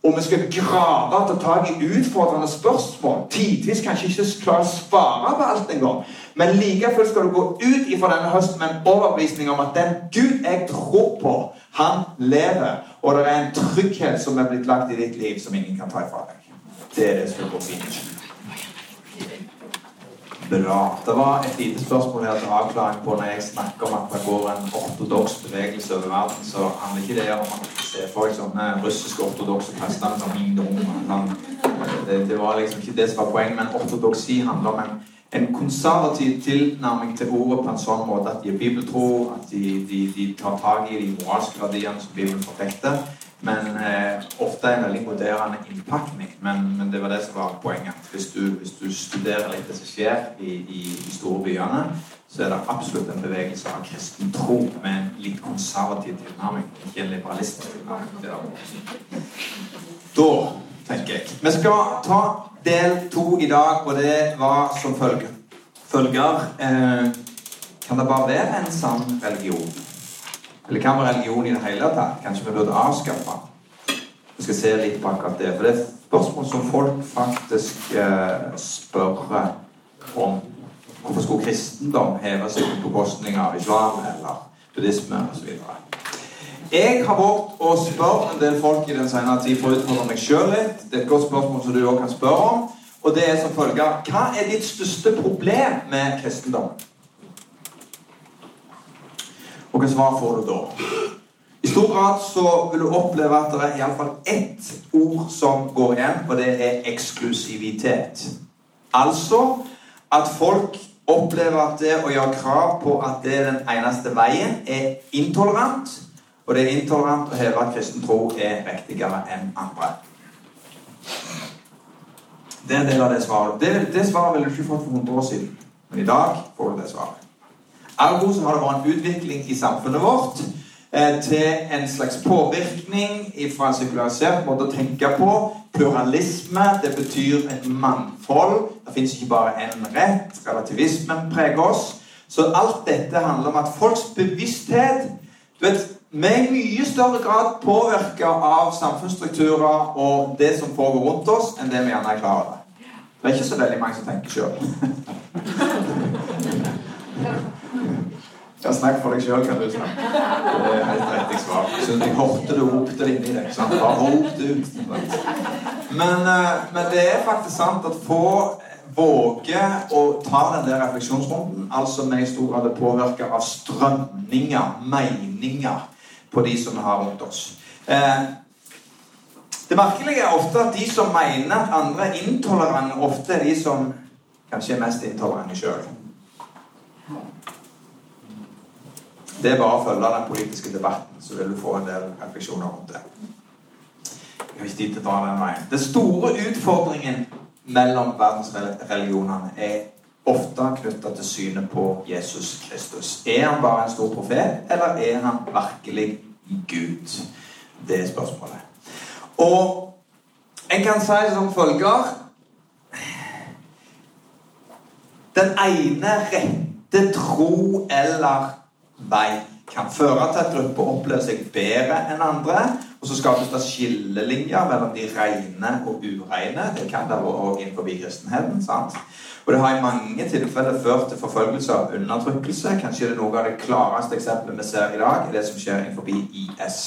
og vi skal grave og ta tak i utfordrende spørsmål. Tidvis kanskje ikke klare å svare på alt engang. Men like fullt skal du gå ut ifra denne høsten med en overbevisning om at den Gud jeg tror på, han lever. Og det er en trygghet som er blitt lagt i ditt liv, som ingen kan ta ifra deg. Det er det som er fint. Bra. Det var et lite spørsmål her til avklaring på når jeg snakker om at det går en ortodoks bevegelse over verden, så handler ikke det om at vi ser deg sånne russiske ortodokse kristne som ungdom. Det, det var liksom ikke det som var poenget, men ortodoksi handler om en, en konservativ tilnærming til ordet på en sånn måte at de er bibeltro, at de, de, de tar tak i de moralske verdiene som Bibelen forfekter, Men eh, ofte en veldig moderne innpakning. Men, men, det var det som var poenget. Hvis du, hvis du studerer litt det som skjer i, i de store byene, så er det absolutt en bevegelse av kristen tro med en litt konservativ tilnærming. Ikke en liberalistisk tilnærming. Da tenker jeg Vi skal ta del to i dag, og det var som følger. følger eh, kan det bare være en sann religion? Eller hva med religion i det hele tatt? Kanskje vi burde avskaffe Vi skal se litt på akkurat det. For det er spørsmål som folk faktisk eh, spør om. Hvorfor skulle kristendom heve seg på bekostning av islam eller buddhisme osv.? Jeg har våget å spørre en del folk i den senere tid for å utfordre meg sjøl litt. Det er et godt spørsmål som du òg kan spørre om. Og det er som følger Hva er ditt største problem med kristendom? Og hva svar får du da? I stor grad så vil du oppleve at det er iallfall ett ord som går igjen, og det er eksklusivitet. Altså at folk opplever at det å gjøre krav på at det er den eneste veien, er intolerant. Og det er intolerant å heve at kristen tro er viktigere enn andre. Det er en del av det svaret. Det, det svaret ville du ikke fått for 100 år siden. Men i dag får du det svaret. Ergo så har det vært en utvikling i samfunnet vårt eh, til en slags påvirkning fra en sekularisert måte å tenke på. Pluralisme. Det betyr et mangfold. Det fins ikke bare én rett. Relativismen preger oss. Så alt dette handler om at folks bevissthet du vet, Vi er i mye større grad påvirka av samfunnsstrukturer og det som foregår rundt oss, enn det vi gjerne er klar over. Det er ikke så veldig mange som tenker sjøl. Ja, snakk for deg sjøl, kan du si. Det er helt riktig svar. Så jeg hørte du ropte det inni deg. Sant? Bare rop det ut. Men, eh, men, det er faktisk sant at få våger å ta den der refleksjonsrunden. Altså vi i stor grad er påvirka av strømninger, meninger, på de som vi har rundt oss. Eh, det merkelige er ofte at de som mener at andre er intolerante, ofte er de som kanskje er mest intolerante sjøl. Det er bare å følge den politiske debatten, så vil du få en del refleksjoner rundt det. Jeg har ikke tid til å dra den veien. Den store utfordringen mellom verdensreligionene er ofte knytta til synet på Jesus Kristus. Er han bare en stor profet, eller er han virkelig Gud? Det er spørsmålet. Og en kan si som følger Den ene rette tro eller vei kan føre til at grupper opplever seg bedre enn andre. Og så skapes det skillelinjer mellom de rene og ureine. Det kan det òg innenfor kristenheten. sant? Og det har i mange tilfeller ført til forfølgelse og undertrykkelse. Kanskje det er noe av det klareste eksempelet vi ser i dag, er det som skjer innenfor IS.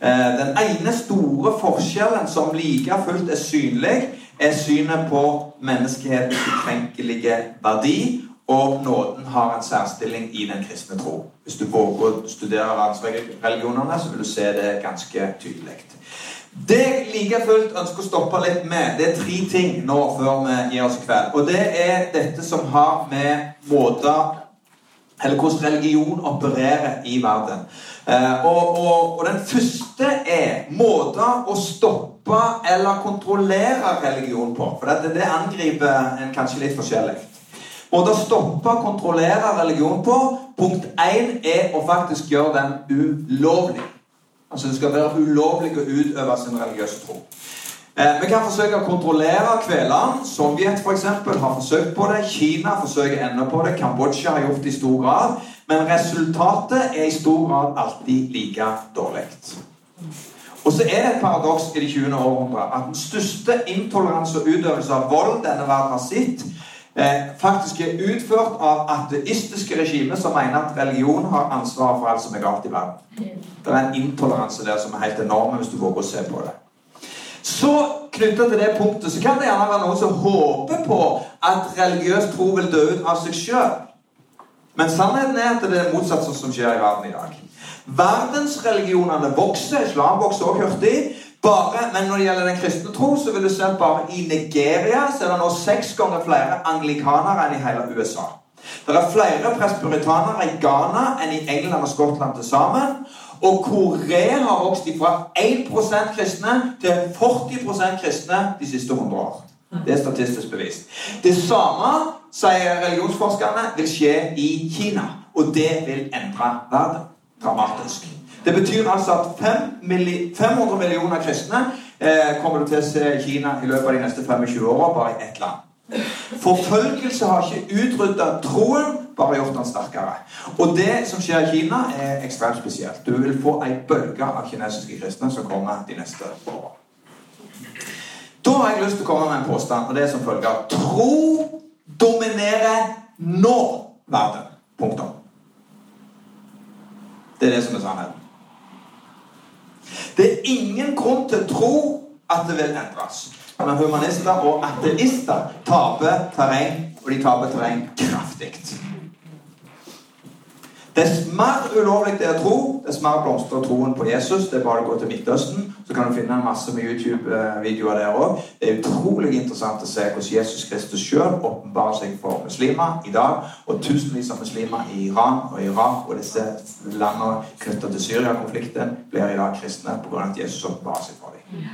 Eh, den ene store forskjellen som like fullt er synlig, er synet på menneskehetens ukrenkelige verdi og nåden har en særstilling i den kristne tro. Hvis du våger å studere verdensreligionene, så vil du se det ganske tydelig. Det jeg like fullt ønsker å stoppe litt med, det er tre ting nå før vi gir oss i kveld. Og det er dette som har med måter Eller hvordan religion opererer i verden. Eh, og, og, og den første er måter å stoppe eller kontrollere religion på. For det, det angriper en kanskje litt forskjellig. Måte å stoppe og kontrollere religion på Punkt én er å faktisk gjøre den ulovlig. Altså Det skal være ulovlig å utøve sin religiøse tro. Eh, vi kan forsøke å kontrollere kvelene. Sovjet for eksempel, har forsøkt på det. Kina forsøker ennå på det. Kambodsja har gjort det i stor grad. Men resultatet er i stor grad alltid like dårlig. Og så er det et paradoks i det 20. århundret at den største intoleranse og utøvelse av vold denne verden har sett, eh, faktisk er utført av ateistiske regimer som mener at religion har ansvaret for alt som er galt i verden. Det er en intoleranse der som er helt enorm hvis du våger å se på det. Så knytta til det punktet så kan det gjerne være noen som håper på at religiøs tro vil dø ut av seg sjøl. Men sannheten er at det er motsatt som skjer i verden i dag. Verdensreligionene vokser. Islam vokser også hurtig. Bare, men når det gjelder den kristne tro, så vil du se at bare i Nigeria så er det nå seks ganger flere anglikanere enn i hele USA. Det er flere presbyritanere i Ghana enn i England og Skottland til sammen. Og Korea har vokst fra 1% kristne til 40% kristne de siste 100 år. Det er statistisk bevist. Det samme, sier religionsforskerne, vil skje i Kina. Og det vil endre verden dramatisk. Det betyr altså at 500 millioner kristne eh, kommer til å se Kina i løpet av de neste 25 åra bare i ett land. Forfølgelse har ikke utrydda troen, bare gjort den sterkere. Og det som skjer i Kina, er ekstremt spesielt. Du vil få ei bølge av kinesiske kristne som kommer de neste åra. Da har jeg lyst til å komme med en påstand, og det er som følger Tro dominerer nå verden. Punktum. Det er det som er sannheten. Det er ingen grunn til å tro at det vil endres. Men humanister og ateister taper terreng, og de taper terreng kraftig. Dess mer ulovlig det er å tro, dess mer blomstrer troen på Jesus. Det er bare å gå til Midtøsten, så kan du finne masse med YouTube-videoer der òg. Det er utrolig interessant å se hvordan Jesus Kristus sjøl åpenbarer seg for muslimer i dag. Og tusenvis av muslimer i Iran og Irak og disse landene knytta til Syria-konflikten blir i dag kristne pga. at Jesus åpenbarer seg for dem.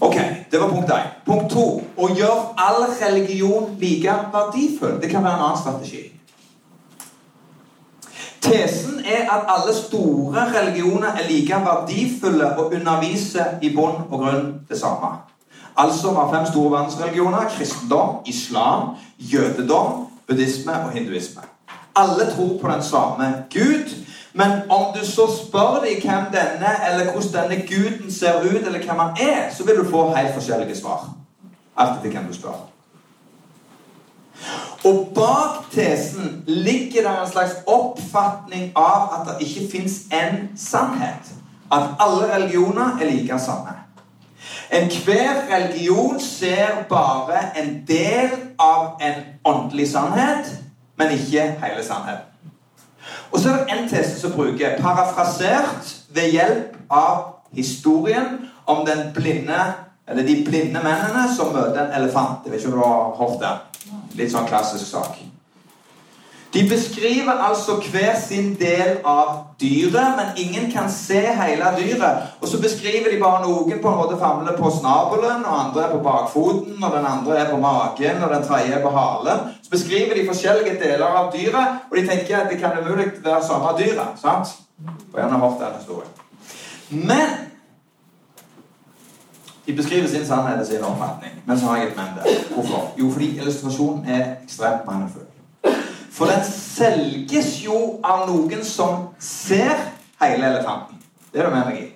Ok, Det var punkt én. Punkt to å gjøre all religion like verdifull. Det kan være en annen strategi. Tesen er at alle store religioner er like verdifulle og underviser i bunn og grunn det samme. Altså har fem store verdensreligioner kristendom, islam, jødedom, buddhisme og hinduisme. Alle tror på den samme Gud, men om du så spør dem hvem denne eller hvordan denne guden ser ut, eller hvem han er, så vil du få helt forskjellige svar. Alt etter hvem du spør. Og bak tesen ligger det en slags oppfatning av at det ikke fins én sannhet. At alle religioner er like sanne. Enhver religion ser bare en del av en åndelig sannhet, men ikke hele sannheten. Og så er det en tese som bruker, parafrasert ved hjelp av historien om den blinde, eller de blinde mennene som møter en elefant. Jeg vet ikke om du har hørt det? Litt sånn klassisk sak. De beskriver altså hver sin del av dyret, men ingen kan se hele dyret. Og så beskriver de bare noen på en måte famler på snabelen, og andre er på bakfoten, og den andre er på magen, og den tredje er på halen. Så beskriver de forskjellige deler av dyret, og de tenker at det kan umulig være samme dyret. sant? Og jeg har hørt den. Men de beskriver sin sannhet og sin oppfatning. Men så har jeg et men der. Hvorfor? Jo, fordi illustrasjonen er ekstremt mannefull. For den selges jo av noen som ser hele elefanten. Det er det med meg i.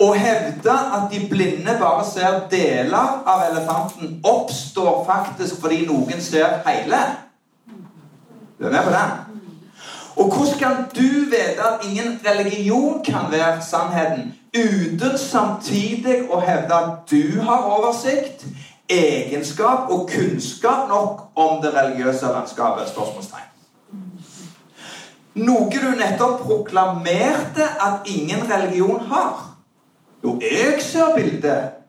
Å hevde at de blinde bare ser deler av elefanten, oppstår faktisk fordi noen ser hele. Du er med på den? Og hvordan kan du vite at ingen religion kan være sannheten, uten samtidig å hevde at du har oversikt, egenskap og kunnskap nok om det religiøse landskapet? spørsmålstegn. Noe du nettopp proklamerte at ingen religion har. Jo, jeg ser bildet.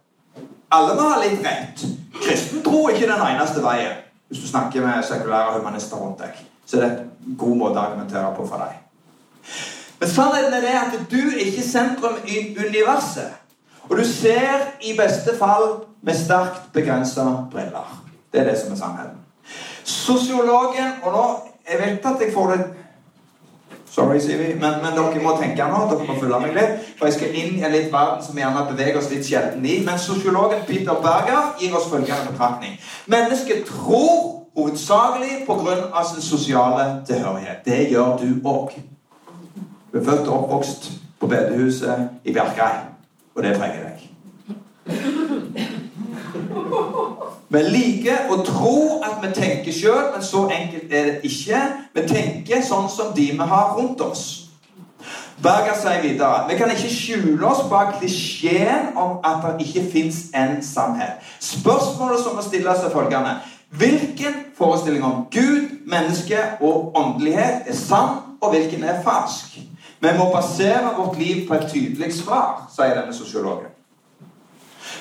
Alle må ha litt rett. Kristen tro er ikke den eneste veien. Hvis du snakker med sekulære humanister rundt deg, så er det en god måte å argumentere på for deg. Men sannheten er det at du er ikke sentrum i universet. Og du ser i beste fall med sterkt begrensa briller. Det er det som er sannheten. Sosiologen Og nå Jeg vet at jeg får det Sorry, Sivi, men, men, dere må tenke nå. Dere må følge meg litt. For jeg skal inn i en litt verden som vi gjerne beveger oss litt sjelden i. Men sosiologen Peter Berger gir oss følgende betraktning. Mennesket tror hovedsakelig pga. sin sosiale tilhørighet. Det gjør du òg. Du er født og oppvokst på bedehuset i Bjerkreim, og det trenger deg. Vi liker å tro at vi tenker sjøl, men så enkelt er det ikke. Vi tenker sånn som de vi har rundt oss. Berger sier videre vi kan ikke skjule oss bak klisjeen om at det ikke fins en sannhet. Spørsmålet som må stilles, er følgende Hvilken forestilling om Gud, menneske og åndelighet er sann, og hvilken er falsk? Vi må basere vårt liv på et tydelig svar, sier denne sosiologen.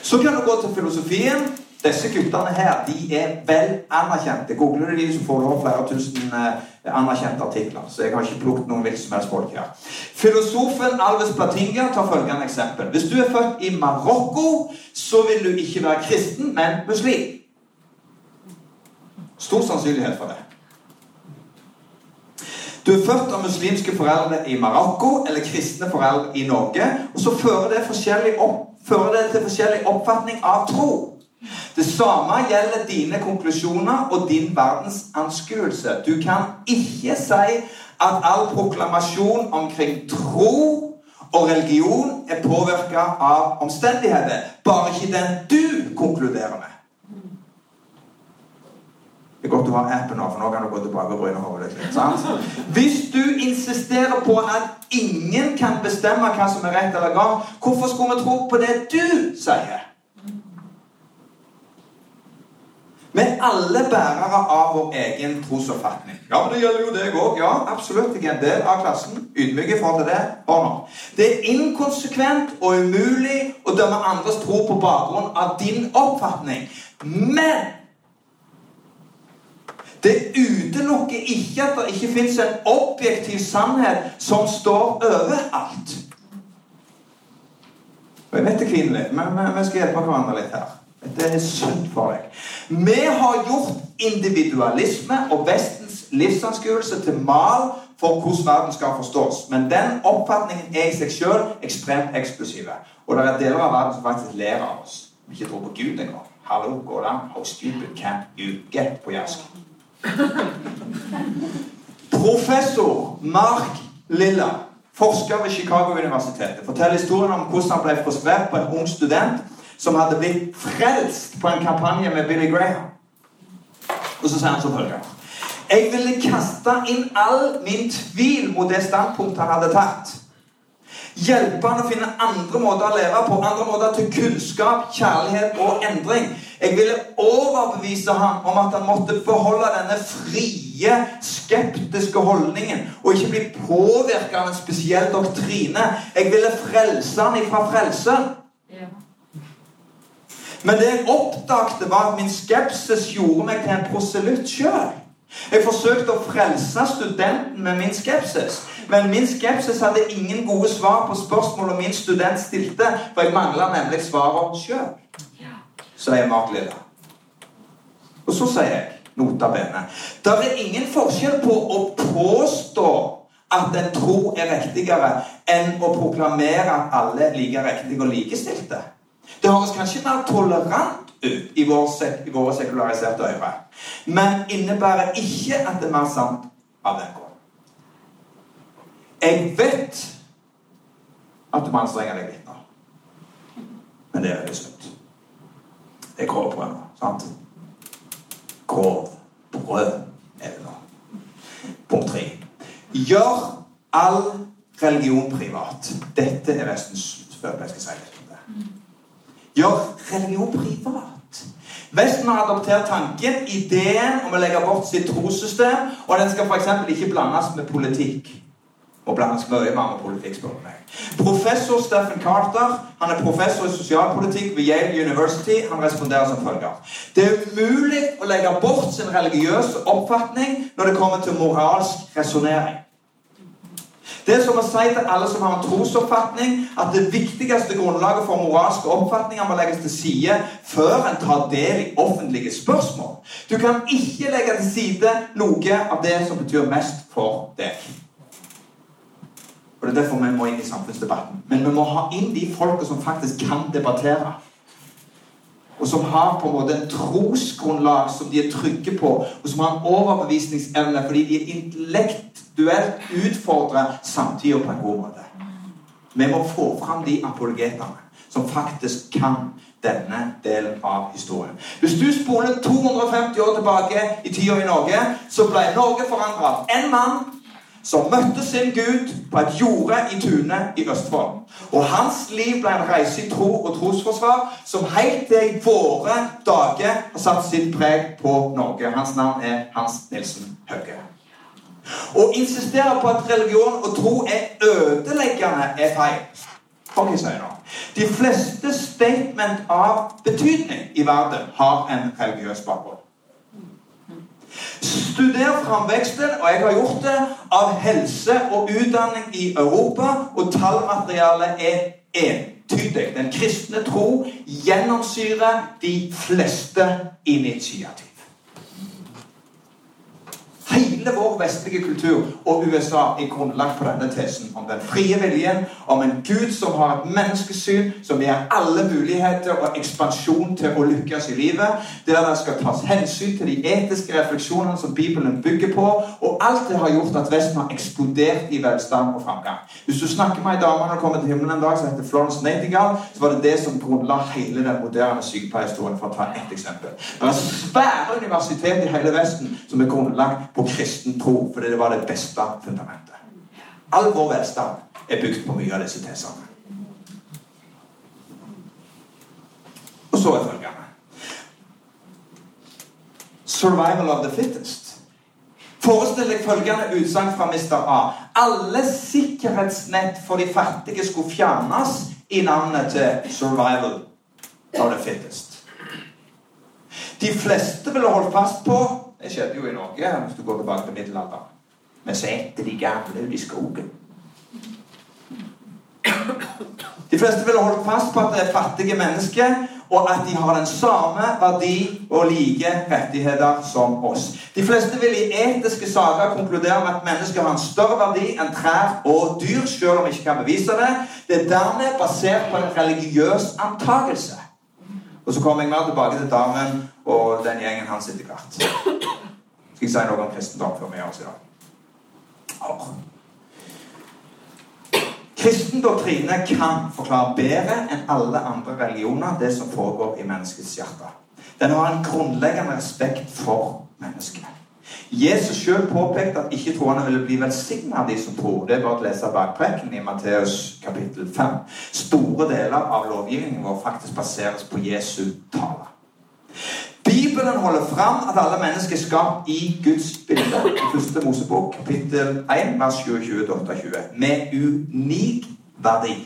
Så kan du gå til filosofien, Disse guttene her de er vel anerkjente. Googler du de, så får du over flere tusen eh, anerkjente artikler. Så jeg har ikke plukket noen hvilke som helst folk her. Filosofen Alves Platinga tar følgende eksempel. Hvis du er født i Marokko, så vil du ikke være kristen, men muslim. Stor sannsynlighet for det. Du er født av muslimske foreldre i Marokko eller kristne foreldre i Norge. Og så fører det, opp, fører det til forskjellig oppfatning av tro. Det samme gjelder dine konklusjoner og din verdensanskuelse. Du kan ikke si at all proklamasjon omkring tro og religion er påvirka av omstendigheter. Bare ikke den du konkluderer med. Det er godt du har appen nå, for nå kan du gå tilbake og bryne hodet litt. sant? Hvis du insisterer på at ingen kan bestemme hva som er rett eller galt, hvorfor skulle vi tro på det du sier? Vi er alle bærere av vår egen trosoppfatning. Ja, men det gjelder jo deg òg. Ja, absolutt. Jeg er en del av klassen. Ydmyk i forhold til det. Barna. Det er inkonsekvent og umulig å dømme andres tro på bakgrunn av din oppfatning. Men det utelukker ikke at det ikke fins en objektiv sannhet som står over alt. Og jeg vet det kvinnelig, men vi skal hjelpe hverandre litt her. Det er sunt for deg. Vi har gjort individualisme og Vestens livsanskuelse til mal for hvordan verden skal forstås. Men den oppfatningen er i seg sjøl ekstremt eksklusive. Og det er deler av verden som faktisk ler av oss. Vi ikke tror på Gud engang. Hallo, går det an? How stupid can you get på jazz? Professor Mark Lilla, forsker ved Chicago-universitetet, forteller historien om hvordan han ble frustrert på en ung student som hadde blitt frelst på en kampanje med Billy Graham. Og så sier han som Jeg ville kaste inn all min tvil mot det standpunktet han hadde tatt. Hjelpe han å finne andre måter å leve på, andre måter til kunnskap, kjærlighet og endring. Jeg ville overbevise ham om at han måtte beholde denne frie, skeptiske holdningen og ikke bli påvirket av en spesiell doktrine. Jeg ville frelse han ifra frelseren. Men det jeg oppdagte, var at min skepsis gjorde meg til en proselytt sjøl. Jeg forsøkte å frelse studenten med min skepsis. Men min skepsis hadde ingen gode svar på spørsmålet min student stilte, for jeg mangla nemlig svaret sjøl. Sier Mark Lilla. Og så sier jeg, nota bene Det er ingen forskjell på å påstå at en tro er riktigere, enn å proklamere at alle er like riktige og likestilte. Det høres kanskje mer tolerant ut i, vår, i våre sekulariserte øyne, men innebærer ikke at det er mer sant av den grunn. Jeg vet at du må anstrenge deg litt nå, men det er veldig sunt. Det er grovbrød. sant? Grovbrød er det nå. Punkt tre. Gjør all religion privat. Dette er Vestens før jeg skal si litt om det. Gjør religion privat. Vesten har adoptert tanken, ideen om å legge bort sitt trossystem, og den skal f.eks. ikke blandes med politikk. Og blandes mye mer med politikk, spør meg. Professor Steffen Carter han er professor i sosialpolitikk ved Yale University. Han responderer som følger. Det er umulig å legge bort sin religiøse oppfatning når det kommer til moralsk resonnering. Det er som å si til alle som har en trosoppfatning, at det viktigste grunnlaget for moralske oppfatninger må legges til side før en tar del i offentlige spørsmål. Du kan ikke legge til side noe av det som betyr mest for deg. Og Det er derfor vi må inn i samfunnsdebatten. Men vi må ha inn de folka som faktisk kan debattere. Og som har på en måte en trosgrunnlag som de er trygge på, og som har en overbevisningsevne fordi de er intellektuelt samtidig samtida på en god måte. Vi må få fram de apologetene som faktisk kan denne delen av historien. Hvis du spoler 250 år tilbake i tida i Norge, så ble Norge forandra en mann som møtte sin Gud på et jorde i tunet i Østfold. Og hans liv ble en reise i tro og trosforsvar som helt til i våre dager har satt sitt preg på Norge. Hans navn er Hans Nilsen Hauge. Å insistere på at religion og tro er ødeleggende, er feil. Nå. De fleste statement av betydning i verden har en religiøs bakgrunn. Studer framveksten, og jeg har gjort det, av helse og utdanning i Europa, og tallmaterialet er entydig. Den kristne tro gjennomsyrer de fleste initiativ. Hele vår vestlige kultur og USA er grunnlagt på denne tesen om den frie viljen, om en Gud som har et menneskesyn som gir alle muligheter og ekspansjon til å lykkes i livet, der det skal tas hensyn til de etiske refleksjonene som Bibelen bygger på, og alt det har gjort at Vesten har eksplodert i velstand og framgang. Hvis du snakker med ei dame når du kommer til himmelen en dag som heter Florence Nightingale, så var det det som grunnla hele den moderne sykepleierhistorien, for å ta ett eksempel. Det er svære universitet i hele Vesten som er grunnlagt på kristen tro, fordi det var det beste fundamentet. All vår velstand er bygd på mye av disse tesene. Og så er følgende Survival of the fittest. Forestill deg følgende utsagn fra Mr. A. Alle sikkerhetsnett for de fattige skulle fjernes i navnet til 'survival of the fittest'. De fleste ville holdt fast på det skjedde jo i Norge hvis du går tilbake til middelalderen. så etter de gamle ut i skogen. De fleste ville holdt fast på at det er fattige mennesker, og at de har den samme verdi og like rettigheter som oss. De fleste vil i etiske saker konkludere med at mennesker har en større verdi enn trær og dyr, selv om vi ikke kan bevise det. Det er dermed basert på en religiøs antakelse. Og så kommer jeg mer tilbake til damen og den gjengen hans etter hvert. Skal jeg si noe om kristendom før vi gjør oss i dag? Kristen kan forklare bedre enn alle andre religioner det som foregår i menneskets hjerte. Den har en grunnleggende respekt for mennesket. Jesus sjøl påpekte at ikke-troende ville bli velsigna av de som tror. Det er bare å lese bakprekken i Matteus kapittel 5. Store deler av lovgivningen vår faktisk baseres på Jesu tale. Bibelen holder fram at alle mennesker er skapt i Guds bilde. I første Mosebok, kapittel 1, vers 27-28. Med unik verdi.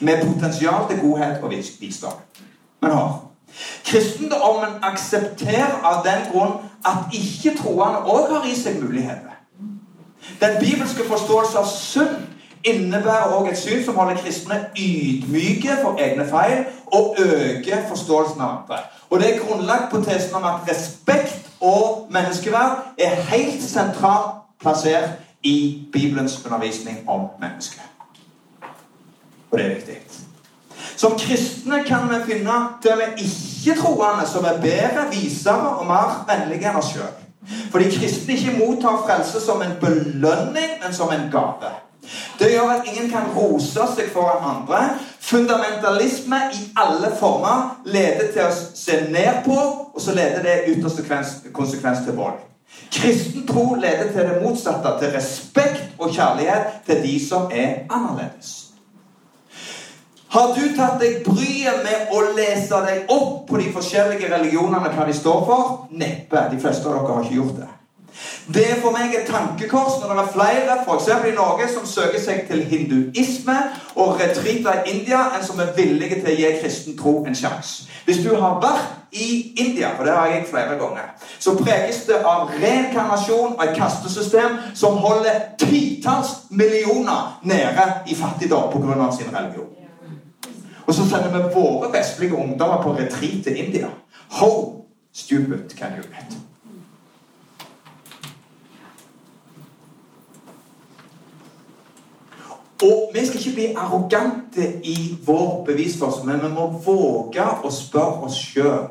Med potensial til godhet og visdom. Men hør. Kristendommen aksepterer av den grunn at ikke-troende òg har i seg muligheter. Den bibelske forståelse av synd innebærer òg et syn som holder kristne ydmyke for egne feil og øker forståelsen av andre. Og det er grunnlagt på tesen om at respekt og menneskeverd er helt sentralt plassert i Bibelens undervisning om mennesket. Og det er viktig. Som kristne kan vi finne der vi ikke-troende som er bedre, visere og mer vennlige enn oss sjøl. Fordi kristne ikke mottar frelse som en belønning, men som en gave. Det gjør at ingen kan rose seg foran andre. Fundamentalisme i alle former leder til å se ned på, og så leder det ytterste konsekvens til vold. Kristen tro leder til det motsatte, til respekt og kjærlighet til de som er annerledes. Har du tatt deg bryet med å lese deg opp på de forskjellige religionene, hva de står for? Neppe. De fleste av dere har ikke gjort det. Det er for meg et tankekors når det er flere f.eks. i Norge som søker seg til hinduisme og retreater i India, enn som er villige til å gi kristen tro en sjanse. Hvis du har vært i India, for det har jeg flere ganger, så preges det av reinkarnasjon og et kastesystem som holder titalls millioner nede i fattigdom pga. sin religion. Og så sender vi våre vestlige ungdommer på retreat til India. How stupid can you get? Og vi skal ikke bli arrogante i vår bevisførsel, men vi må våge å spørre oss sjøl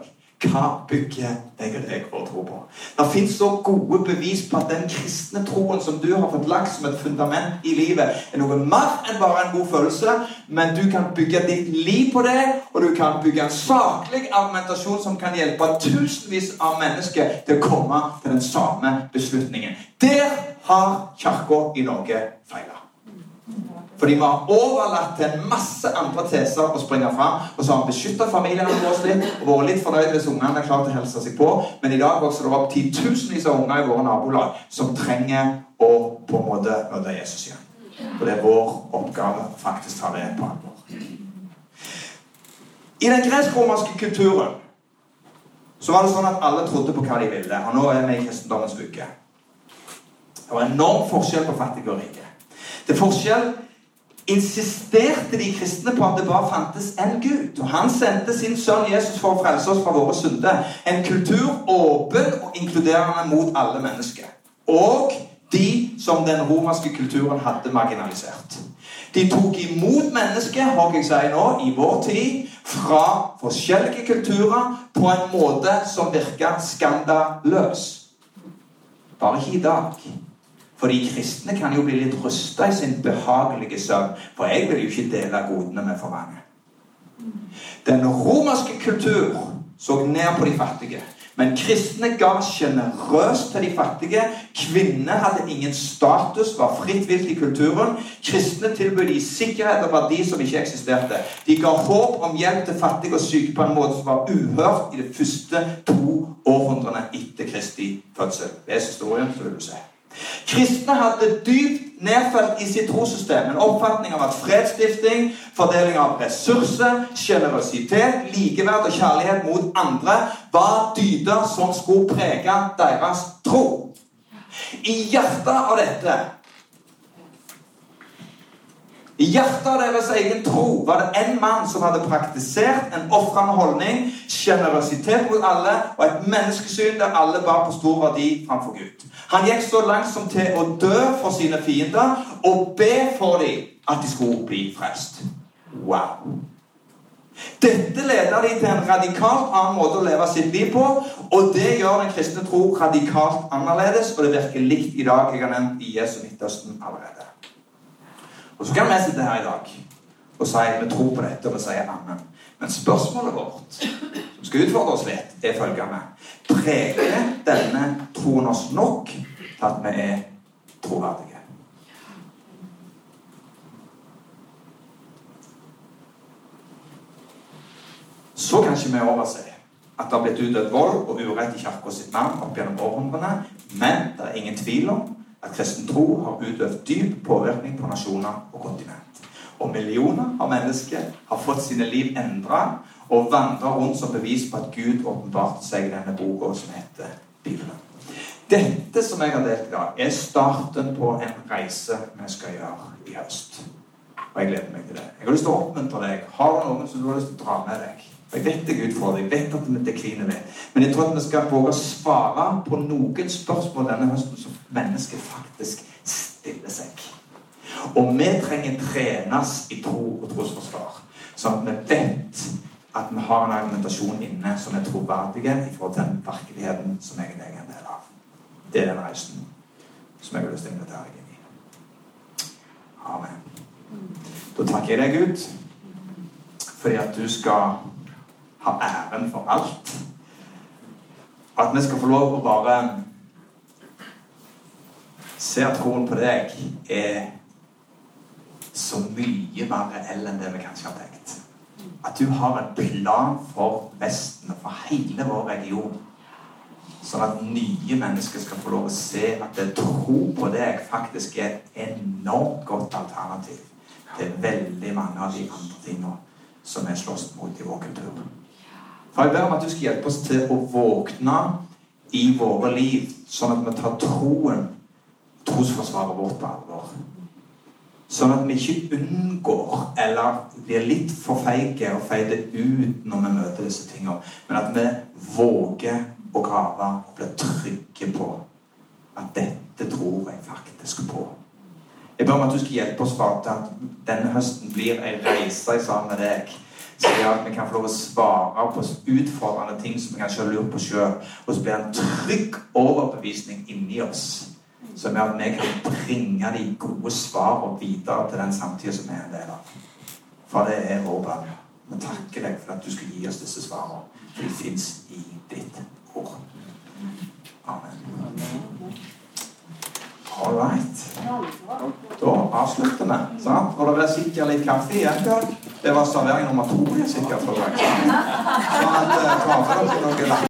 hva bygger jeg og deg vår tro på? Det fins så gode bevis på at den kristne troen som du har fått lagt som et fundament i livet, er noe mer enn bare en god følelse, men du kan bygge ditt liv på det, og du kan bygge en saklig argumentasjon som kan hjelpe tusenvis av mennesker til å komme til den samme beslutningen. Der har Kirka i Norge feila. Fordi vi har overlatt til en masse andre teser å springe fram. Og så har vi beskytta familiene våre litt og vært litt fornøyd hvis ungene er klart å helse seg på. Men i dag vokser det opp titusenvis av unger i våre nabolag som trenger å på en måte møte Jesus igjen. For det er vår oppgave faktisk ta det på alvor. I den gresk-romerske kulturen så var det sånn at alle trodde på hva de ville. Og nå er vi i kristendommens uke. Det var enorm forskjell på fattige og rike. Det er forskjell insisterte de kristne på at det bare fantes en Gud. Og han sendte sin sønn Jesus for å frelse oss fra våre synder. En kultur åpen og inkluderende mot alle mennesker. Og de som den romerske kulturen hadde marginalisert. De tok imot mennesker har jeg si nå, i vår tid fra forskjellige kulturer på en måte som virka skandaløs. Bare ikke i dag. For de kristne kan jo bli litt rusta i sin behagelige søvn. For jeg vil jo ikke dele godene med for mange. Den romerske kultur så ned på de fattige. Men kristne ga sjenerøst til de fattige. Kvinner hadde ingen status, var fritt vilt i kulturen. Kristne tilbød de sikkerhet og verdi som ikke eksisterte. De ga håp om hjelp til fattige og syke på en måte som var uhørt i de første to århundrene etter Kristi fødsel. Les historien, så vil du se. Kristne hadde dypt nedfelt i sitt trossystem en oppfatning av at fredsstifting, fordeling av ressurser, sjenerøsitet, likeverd og kjærlighet mot andre var dyder som skulle prege deres tro. I hjertet av dette i hjertet av deres egen tro var det en mann som hadde praktisert en ofrende holdning, sjenerøsitet mot alle og et menneskesyn der alle bar på stor verdi framfor Gud. Han gikk så langt som til å dø for sine fiender og be for dem at de skulle bli frelst. Wow. Dette leder de til en radikalt annen måte å leve sitt liv på. Og det gjør den kristne tro radikalt annerledes, og det virker likt i dag. Jeg har nevnt i Jesu Midtøsten allerede. Og så kan vi sitte her i dag og si vi tror på dette, og vi sier amen. Men spørsmålet vårt, som skal utfordre oss litt, er følgende Preger denne troen oss nok til at vi er troverdige? Så kan ikke vi overse at det har blitt utøvd vold og urett i kirka sitt navn opp gjennom århundrene, men det er ingen tvil om at kristen tro har utøvd dyp påvirkning på nasjoner og kontinent. Og millioner av mennesker har fått sine liv endra og vandra rundt som bevis på at Gud åpenbarte seg i denne boka som heter Bibelen. Dette som jeg har delt i dag, er starten på en reise vi skal gjøre i høst. Og jeg gleder meg til det. Jeg har lyst til å oppmuntre deg. Har du noen som du har lyst til å dra med deg? Jeg vet jeg utfordrer deg, jeg vet at det kvinner det. Men jeg tror at vi skal våge å svare på noen spørsmål denne høsten som mennesker faktisk stiller seg. Og vi trenger trenes i tro og trosforsvar, sånn at vi vet at vi har en argumentasjon inne som er troverdig i forhold til den virkeligheten som jeg er en del av. Det er den reisen som jeg har lyst til å deg inn i. Amen. Da takker jeg deg, Gud, fordi at du skal ha æren for alt. At vi skal få lov å bare se at troen på deg er så mye mer reell enn det vi kanskje har tenkt. At du har en plan for Vesten og for hele vår region. Sånn at nye mennesker skal få lov å se at det tro på deg faktisk er et enormt godt alternativ til veldig mange av de andre tingene som vi slåss mot i vår kultur. For jeg ber om at du skal hjelpe oss til å våkne i våre liv, sånn at vi tar troen, trosforsvaret vårt, på alvor. Sånn at vi ikke unngår eller blir litt for feige og feider ut når vi møter disse tingene, men at vi våger å grave og blir trygge på at dette tror jeg faktisk på. Jeg ber om at du skal hjelpe oss til at denne høsten blir ei reise sammen med deg. Så det at vi kan få lov å svare på utfordrende ting som vi kanskje har lurt på sjøl. Og så blir det en trygg overbevisning inni oss som gjør at vi kan bringe de gode svarene videre til den samtida som vi er en del av. For det er vår bønn. Vi takker deg for at du skal gi oss disse svarene. For de fins i ditt ord. Amen. All right. Da avslutter vi. Sant? Og det blir sikkert litt kaffe igjen. Bjørg. Det var servering nummer to. sikkert for deg. Sånn at,